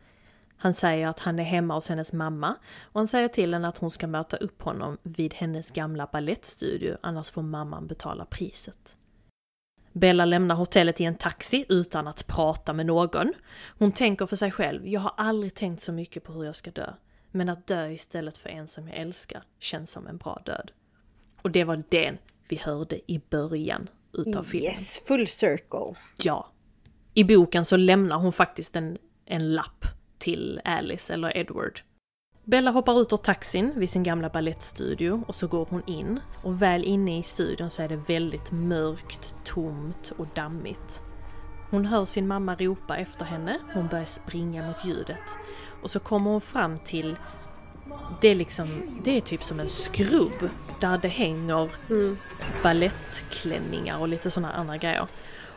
Han säger att han är hemma hos hennes mamma och han säger till henne att hon ska möta upp honom vid hennes gamla ballettstudio annars får mamman betala priset. Bella lämnar hotellet i en taxi utan att prata med någon. Hon tänker för sig själv, jag har aldrig tänkt så mycket på hur jag ska dö. Men att dö istället för en som jag älskar känns som en bra död. Och det var den vi hörde i början utav filmen. Yes, full circle. Ja. I boken så lämnar hon faktiskt en, en lapp till Alice eller Edward. Bella hoppar ut ur taxin vid sin gamla ballettstudio och så går hon in. Och väl inne i studion så är det väldigt mörkt, tomt och dammigt. Hon hör sin mamma ropa efter henne, hon börjar springa mot ljudet. Och så kommer hon fram till, det är liksom, det är typ som en skrubb där det hänger Mm. ballettklänningar och lite sådana andra grejer.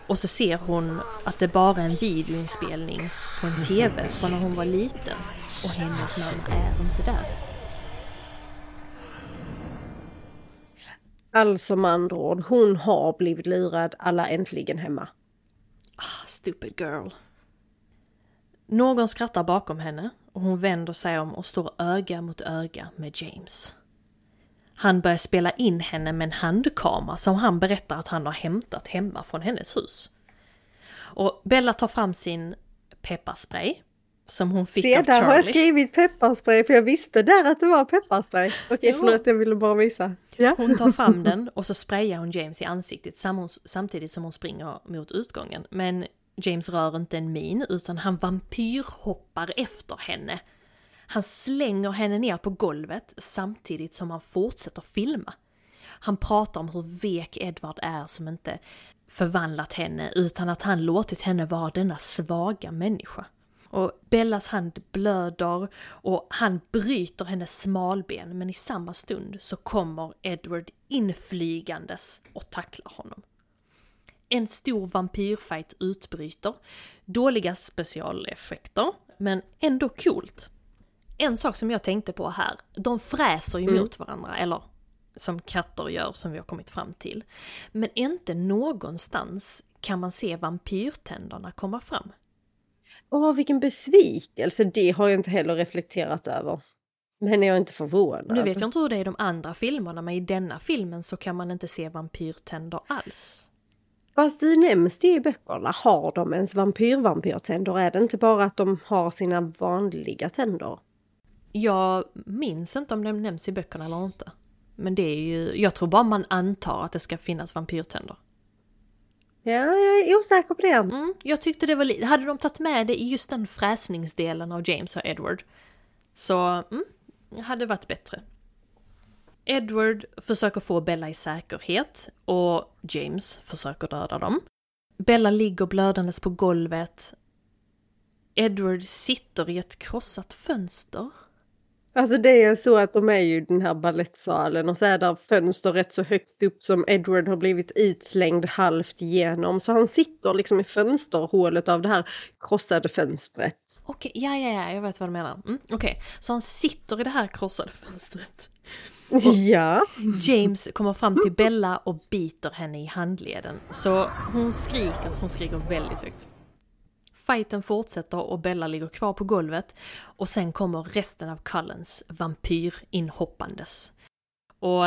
Och så ser hon att det bara är en videoinspelning på en TV från när hon var liten. Och hennes mamma är inte där. Alltså med andra ord, hon har blivit lurad, alla äntligen hemma. Ah, stupid girl. Någon skrattar bakom henne och hon vänder sig om och står öga mot öga med James. Han börjar spela in henne med en handkamera som han berättar att han har hämtat hemma från hennes hus. Och Bella tar fram sin pepparspray som hon fick Se, av där Charlie. har jag skrivit pepparspray för jag visste där att det var pepparspray. Okej, Jo. förlåt, jag ville bara visa. Ja. Hon tar fram den och så sprayar hon James i ansiktet sam- samtidigt som hon springer mot utgången. Men James rör inte en min utan han vampyrhoppar efter henne. Han slänger henne ner på golvet samtidigt som han fortsätter filma. Han pratar om hur vek Edward är som inte förvandlat henne utan att han låtit henne vara denna svaga människa. Och Bellas hand blöder och han bryter hennes smalben men i samma stund så kommer Edward inflygandes och tacklar honom. En stor vampyrfight utbryter. Dåliga specialeffekter, men ändå coolt. En sak som jag tänkte på här, de fräser ju mot varandra, eller som katter gör som vi har kommit fram till. Men inte någonstans kan man se vampyrtänderna komma fram. Åh, vilken besvikelse. Det har jag inte heller reflekterat över. Men jag är inte förvånad. Nu vet jag inte hur det är i de andra filmerna, men i denna filmen så kan man inte se vampyrtänder alls. Fast det nämns det i böckerna. Har de ens vampyr-vampyrtänder? Är det inte bara att de har sina vanliga tänder? Jag minns inte om det nämns i böckerna eller inte. Men det är ju, jag tror bara man antar att det ska finnas vampyrtänder. Ja, jag är osäker på det. Mm, jag tyckte det var lite, hade de tagit med det i just den fräsningsdelen av James och Edward så, mm, hade varit bättre. Edward försöker få Bella i säkerhet och James försöker döda dem. Bella ligger blödandes på golvet. Edward sitter i ett krossat fönster. Alltså det är så att de är ju i den här ballettsalen och så är där fönster rätt så högt upp som Edward har blivit utslängd halvt igenom. Så han sitter liksom i fönsterhålet av det här krossade fönstret. Okej, ja, ja, ja, jag vet vad du menar. Mm, Okej, så han sitter i det här krossade fönstret. Ja. James kommer fram till Bella och biter henne i handleden. Så hon skriker som skriker väldigt högt. Fighten fortsätter och Bella ligger kvar på golvet och sen kommer resten av Cullens vampyr inhoppandes. Och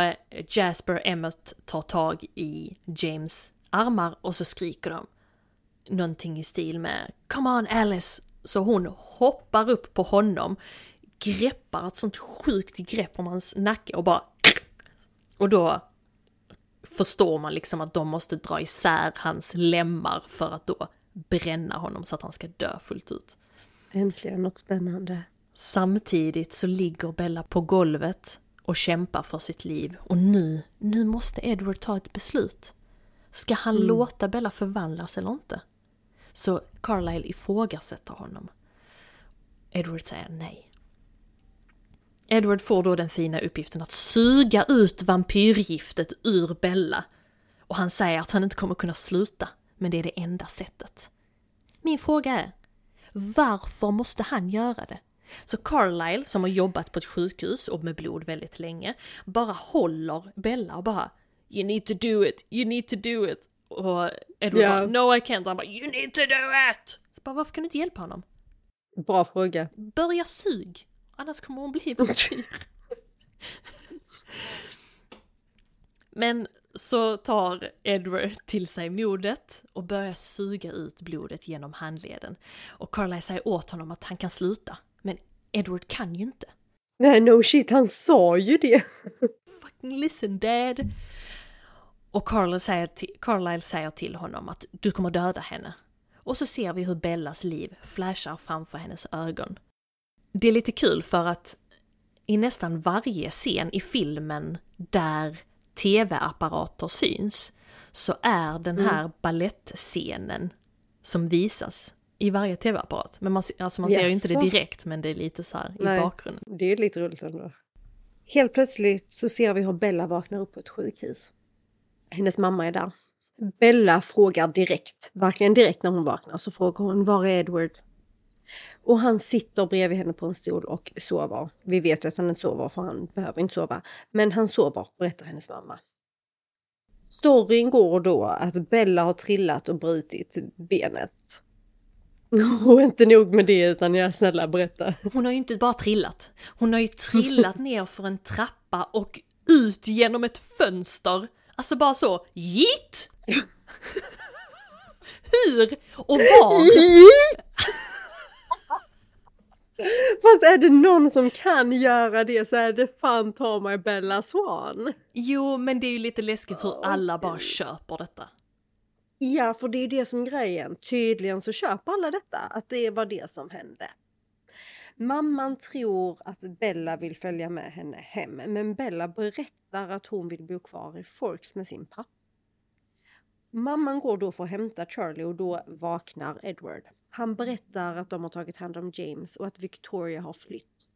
Jasper Emmett tar tag i James armar och så skriker de någonting i stil med Come on Alice! Så hon hoppar upp på honom, greppar ett sånt sjukt grepp om hans nacke och bara och då förstår man liksom att de måste dra isär hans lemmar för att då bränna honom så att han ska dö fullt ut. Äntligen något spännande. Samtidigt så ligger Bella på golvet och kämpar för sitt liv och nu, nu måste Edward ta ett beslut. Ska han låta Bella förvandlas eller inte? Så Carlisle ifrågasätter honom. Edward säger nej. Edward får då den fina uppgiften att suga ut vampyrgiftet ur Bella. Och han säger att han inte kommer kunna sluta, men det är det enda sättet. Min fråga är, varför måste han göra det? Så Carlisle, som har jobbat på ett sjukhus och med blod väldigt länge, bara håller Bella och bara You need to do it, you need to do it. Och Edward Ja. bara No I can't. Och han bara You need to do it! Så bara varför kan du inte hjälpa honom? Bra fråga. Börja sug, annars kommer hon bli vampyr. Men så tar Edward till sig modet och börjar suga ut blodet genom handleden. Och Carlisle säger åt honom att han kan sluta. Men Edward kan ju inte. Nej, no shit, han sa ju det. Fucking listen dad. Och Carlisle säger, till, Carlisle säger till honom att du kommer döda henne. Och så ser vi hur Bellas liv flashar framför hennes ögon. Det är lite kul för att i nästan varje scen i filmen där tv-apparater syns så är den här mm. ballettscenen som visas i varje tv-apparat. Men man, alltså man ser ju inte det direkt men det är lite så här i Nej, bakgrunden. Det är lite roligt ändå. Helt plötsligt så ser vi hur Bella vaknar upp på ett sjukhus. Hennes mamma är där. Bella frågar direkt, verkligen direkt när hon vaknar, så frågar hon var är Edward? Och han sitter bredvid henne på en stol och sover. Vi vet ju att han inte sover för han behöver inte sova. Men han sover, berättar hennes mamma. Storyn går då att Bella har trillat och brutit benet. Och inte nog med det utan jag snälla berätta. Hon har ju inte bara trillat. Hon har ju trillat ner för en trappa och ut genom ett fönster. Alltså bara så, JIT! Hur och var? Fast är det någon som kan göra det så är det fan ta mig Bella Swan. Jo, men det är ju lite läskigt hur alla bara köper detta. Ja, för det är ju det som är grejen. Tydligen så köper alla detta, att det var det som hände. Mamman tror att Bella vill följa med henne hem, men Bella berättar att hon vill bo kvar i Forks med sin pappa. Mamman går då för att hämta Charlie och då vaknar Edward. Han berättar att de har tagit hand om James och att Victoria har flytt.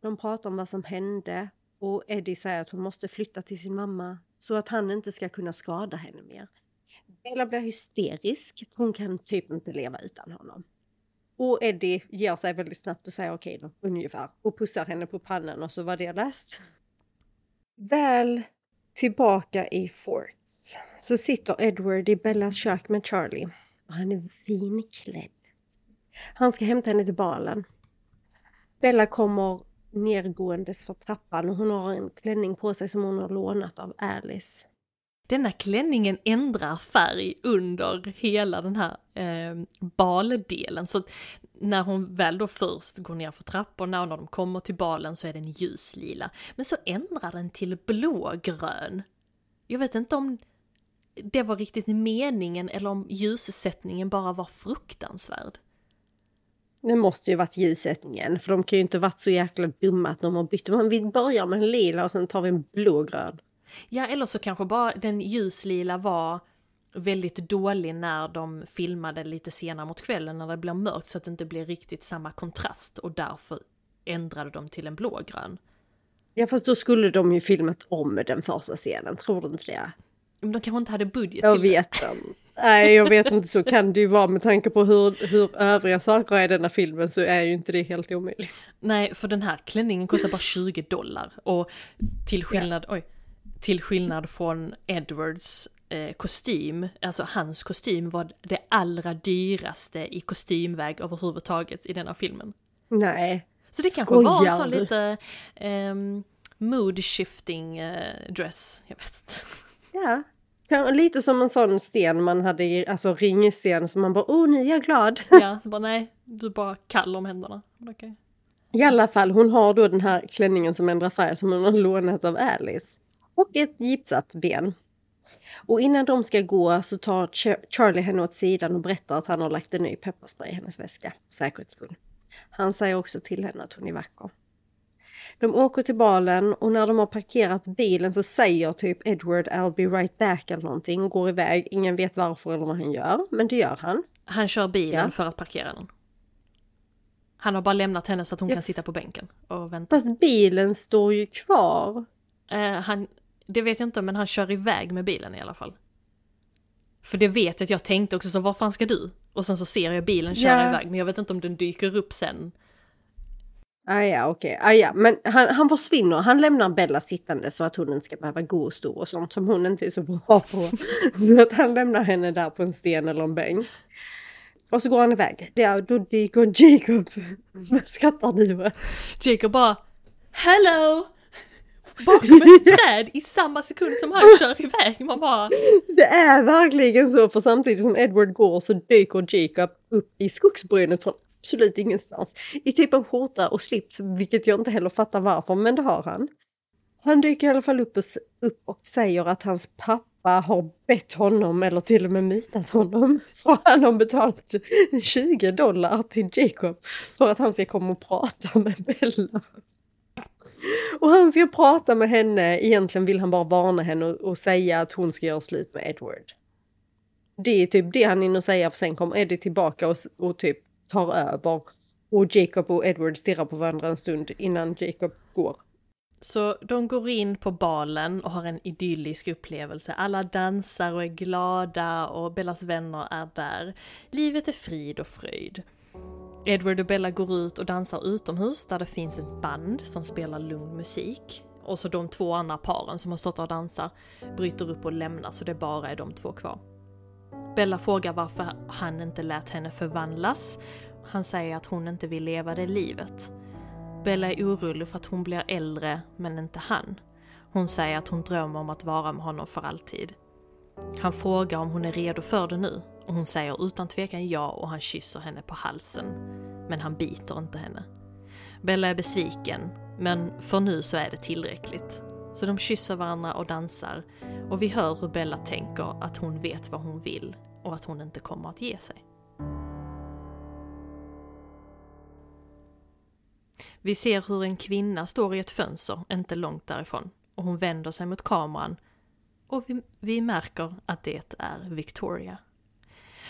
De pratar om vad som hände och Eddie säger att hon måste flytta till sin mamma så att han inte ska kunna skada henne mer. Bella blir hysterisk för hon kan typ inte leva utan honom. Och Eddie ger sig väldigt snabbt och säger okej okay då, ungefär. Och pussar henne på pannan och så var det löst. Väl tillbaka i Forts så sitter Edward i Bellas kök med Charlie och han är vinklädd. Han ska hämta henne till balen. Bella kommer nergåendes för trappan och hon har en klänning på sig som hon har lånat av Alice. Denna klänningen ändrar färg under hela den här eh, baldelen. Så när hon väl då först går ner för trapporna och när de kommer till balen så är den ljuslila. Men så ändrar den till blågrön. Jag vet inte om det var riktigt meningen eller om ljussättningen bara var fruktansvärd. Det måste ju varit ljussättningen, för de kan ju inte varit så jäkla dumma att de har bytt. Men vi börjar med en lila och sen tar vi en blågrön. Ja, eller så kanske bara den ljuslila var väldigt dålig när de filmade lite senare mot kvällen när det blir mörkt så att det inte blir riktigt samma kontrast och därför ändrade de till en blågrön. Ja fast då skulle de ju filmat om den första scenen, tror du inte det? Men de kanske inte hade budget jag till vet det. Nej, jag vet inte, så kan det ju vara med tanke på hur, hur övriga saker är i denna filmen så är ju inte det helt omöjligt. Nej, för den här klänningen kostar bara 20 dollar och till skillnad, ja. oj, till skillnad från Edwards eh, kostym, alltså hans kostym var det allra dyraste i kostymväg överhuvudtaget i denna filmen. Nej. Så det kanske Skojar var en sån lite eh, mood shifting eh, dress, jag vet inte. Ja, lite som en sån sten man hade i, alltså ringsten som man bara åh nu är jag glad. Ja, så bara nej, du är bara kall om händerna. Okay. I alla fall, hon har då den här klänningen som ändrar färg som hon har lånat av Alice. Och ett gipsat ben. Och innan de ska gå så tar Charlie henne åt sidan och berättar att han har lagt en ny pepparspray i hennes väska, för säkerhets skull. Han säger också till henne att hon är vacker. De åker till balen och när de har parkerat bilen så säger typ Edward I'll be right back eller någonting och går iväg. Ingen vet varför eller vad han gör, men det gör han. Han kör bilen ja. för att parkera den. Han har bara lämnat henne så att hon ja. kan sitta på bänken och vänta. Fast bilen står ju kvar. Uh, han, det vet jag inte, men han kör iväg med bilen i alla fall. För det vet jag att jag tänkte också så, var fan ska du? Och sen så ser jag bilen köra ja. iväg, men jag vet inte om den dyker upp sen. Ah, ja, okej. Okay. Ah, ja. Men han, han försvinner. Han lämnar Bella sittande så att hon inte ska behöva gå och stå och sånt som hon inte är så bra på. så att han lämnar henne där på en sten eller en bänk. Och så går han iväg. Det är, då dyker Jacob. Vad skrattar du åt? Jacob bara Hello! Bakom ett träd i samma sekund som han kör iväg. Man bara Det är verkligen så för samtidigt som Edward går så dyker Jacob upp i skogsbrynet från absolut ingenstans. I typ en skjorta och slips, vilket jag inte heller fattar varför, men det har han. Han dyker i alla fall upp och, upp och säger att hans pappa har bett honom, eller till och med mutat honom, för han har betalat 20 dollar till Jacob för att han ska komma och prata med Bella. Och han ska prata med henne, egentligen vill han bara varna henne och, och säga att hon ska göra slut med Edward. Det är typ det han hinner säga, för sen kommer Eddie tillbaka och, och typ tar över. Och Jacob och Edward stirrar på varandra en stund innan Jacob går. Så de går in på balen och har en idyllisk upplevelse. Alla dansar och är glada och Bellas vänner är där. Livet är frid och fröjd. Edward och Bella går ut och dansar utomhus där det finns ett band som spelar lugn musik. Och så de två andra paren som har stått och dansar bryter upp och lämnar så det bara är de två kvar. Bella frågar varför han inte lät henne förvandlas. Han säger att hon inte vill leva det livet. Bella är orolig för att hon blir äldre, men inte han. Hon säger att hon drömmer om att vara med honom för alltid. Han frågar om hon är redo för det nu och hon säger utan tvekan ja och han kysser henne på halsen. Men han biter inte henne. Bella är besviken, men för nu så är det tillräckligt. Så de kysser varandra och dansar och vi hör hur Bella tänker att hon vet vad hon vill och att hon inte kommer att ge sig. Vi ser hur en kvinna står i ett fönster inte långt därifrån och hon vänder sig mot kameran och vi, vi märker att det är Victoria.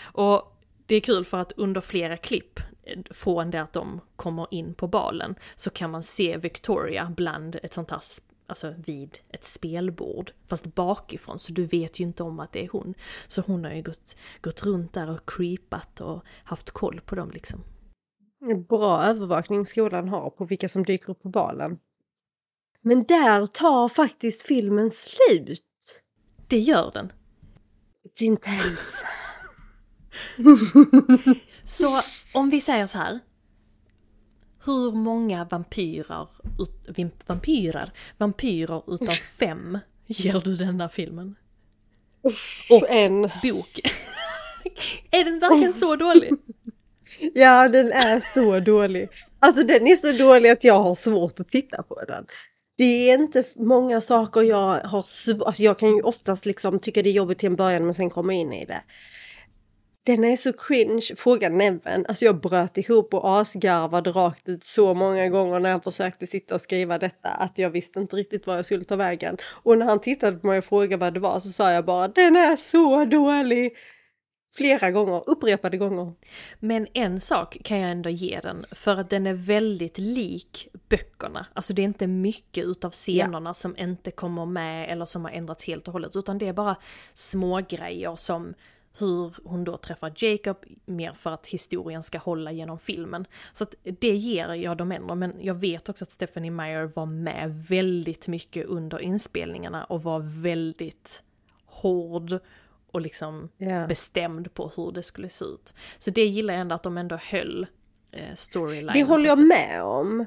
Och det är kul för att under flera klipp från det att de kommer in på balen så kan man se Victoria bland ett sånt här alltså vid ett spelbord, fast bakifrån, så du vet ju inte om att det är hon. Så hon har ju gått, gått runt där och creepat och haft koll på dem liksom. Bra övervakning skolan har på vilka som dyker upp på balen. Men där tar faktiskt filmen slut. Det gör den. It's intense. så om vi säger så här. Hur många vampyrer, ut, vampyrer, vampyrer utav fem ger du denna filmen? Och en. bok. är den verkligen så dålig? Ja, den är så dålig. Alltså den är så dålig att jag har svårt att titta på den. Det är inte många saker jag har svårt, alltså jag kan ju oftast liksom tycka det är jobbigt till en början men sen komma in i det. Den är så cringe, fråga Neven. Alltså jag bröt ihop och asgarvade rakt ut så många gånger när han försökte sitta och skriva detta att jag visste inte riktigt var jag skulle ta vägen. Och när han tittade på mig och frågade vad det var så sa jag bara den är så dålig. Flera gånger, upprepade gånger. Men en sak kan jag ändå ge den, för att den är väldigt lik böckerna. Alltså det är inte mycket utav scenerna ja. som inte kommer med eller som har ändrats helt och hållet, utan det är bara små grejer som hur hon då träffar Jacob, mer för att historien ska hålla genom filmen. Så att det ger jag dem ändå, men jag vet också att Stephanie Meyer var med väldigt mycket under inspelningarna och var väldigt hård och liksom yeah. bestämd på hur det skulle se ut. Så det gillar jag ändå att de ändå höll eh, storylinen. Det håller jag med om.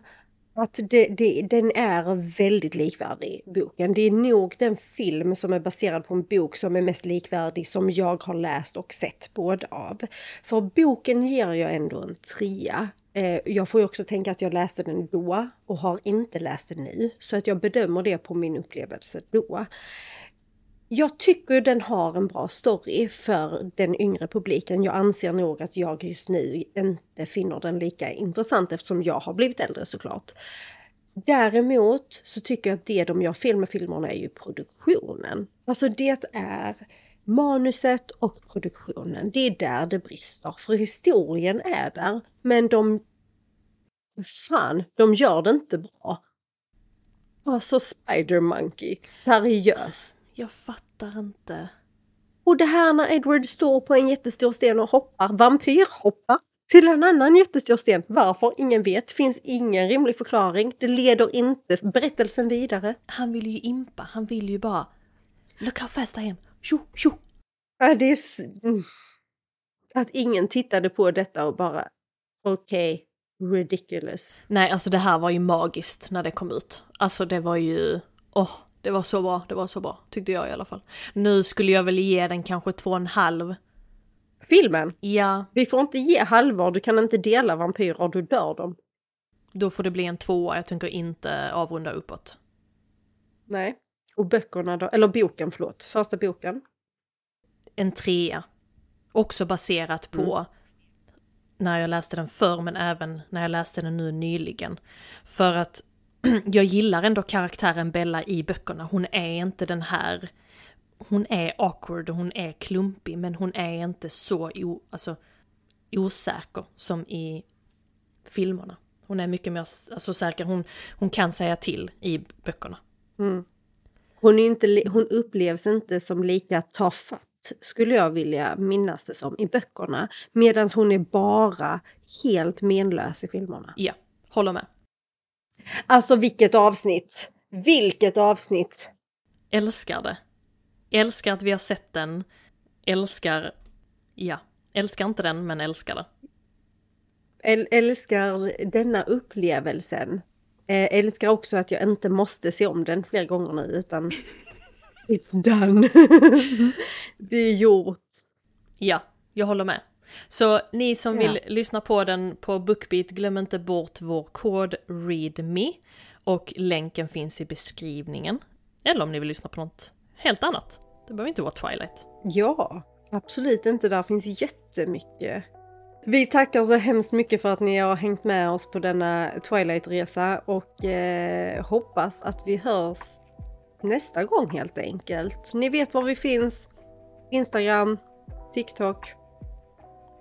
Att det, det, den är väldigt likvärdig, boken. Det är nog den film som är baserad på en bok som är mest likvärdig som jag har läst och sett båda av. För boken ger jag ändå en trea. Eh, jag får ju också tänka att jag läste den då och har inte läst den nu. Så att jag bedömer det på min upplevelse då. Jag tycker den har en bra story för den yngre publiken. Jag anser nog att jag just nu inte finner den lika intressant eftersom jag har blivit äldre såklart. Däremot så tycker jag att det de gör fel med filmerna är ju produktionen. Alltså det är manuset och produktionen. Det är där det brister. För historien är där, men de... Fan, de gör det inte bra. Alltså Spider Monkey, seriöst. Jag fattar inte. Och det här när Edward står på en jättestor sten och hoppar, vampyrhoppar, till en annan jättestor sten. Varför? Ingen vet. Finns ingen rimlig förklaring. Det leder inte berättelsen vidare. Han vill ju impa. Han vill ju bara Look how fast I am. Tjo, tjo. Ja, det är... Mm. Att ingen tittade på detta och bara okej, okay, ridiculous. Nej, alltså det här var ju magiskt när det kom ut. Alltså det var ju, åh, oh, det var så bra, det var så bra, tyckte jag i alla fall. Nu skulle jag väl ge den kanske två och en halv. Filmen? Ja. Vi får inte ge halvor, du kan inte dela vampyrer, du dör dem. Då får det bli en tvåa, jag tänker inte avrunda uppåt. Nej. Och böckerna då, eller boken förlåt, första boken? En trea. Också baserat på mm. när jag läste den förr men även när jag läste den nu nyligen. För att jag gillar ändå karaktären Bella i böckerna. Hon är inte den här... Hon är awkward och hon är klumpig men hon är inte så o, alltså, osäker som i filmerna. Hon är mycket mer alltså, säker, hon, hon kan säga till i böckerna. Mm. Hon, är inte, hon upplevs inte som lika tafatt skulle jag vilja minnas det som i böckerna. Medan hon är bara helt menlös i filmerna. Ja, håller med. Alltså vilket avsnitt! Vilket avsnitt! Älskar det. Älskar att vi har sett den. Älskar, ja, älskar inte den men älskar det. älskar denna upplevelsen. Eh, älskar också att jag inte måste se om den fler gånger nu utan it's done. det är gjort. Ja, jag håller med. Så ni som ja. vill lyssna på den på Bookbeat, glöm inte bort vår kod README och länken finns i beskrivningen. Eller om ni vill lyssna på något helt annat. Det behöver inte vara Twilight. Ja, absolut inte. Där finns jättemycket. Vi tackar så hemskt mycket för att ni har hängt med oss på denna Twilight-resa och eh, hoppas att vi hörs nästa gång helt enkelt. Ni vet var vi finns. Instagram, TikTok.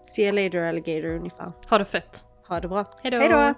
See you later alligator ungefär. Ha det fett. Ha det bra. Hejdå. Hejdå.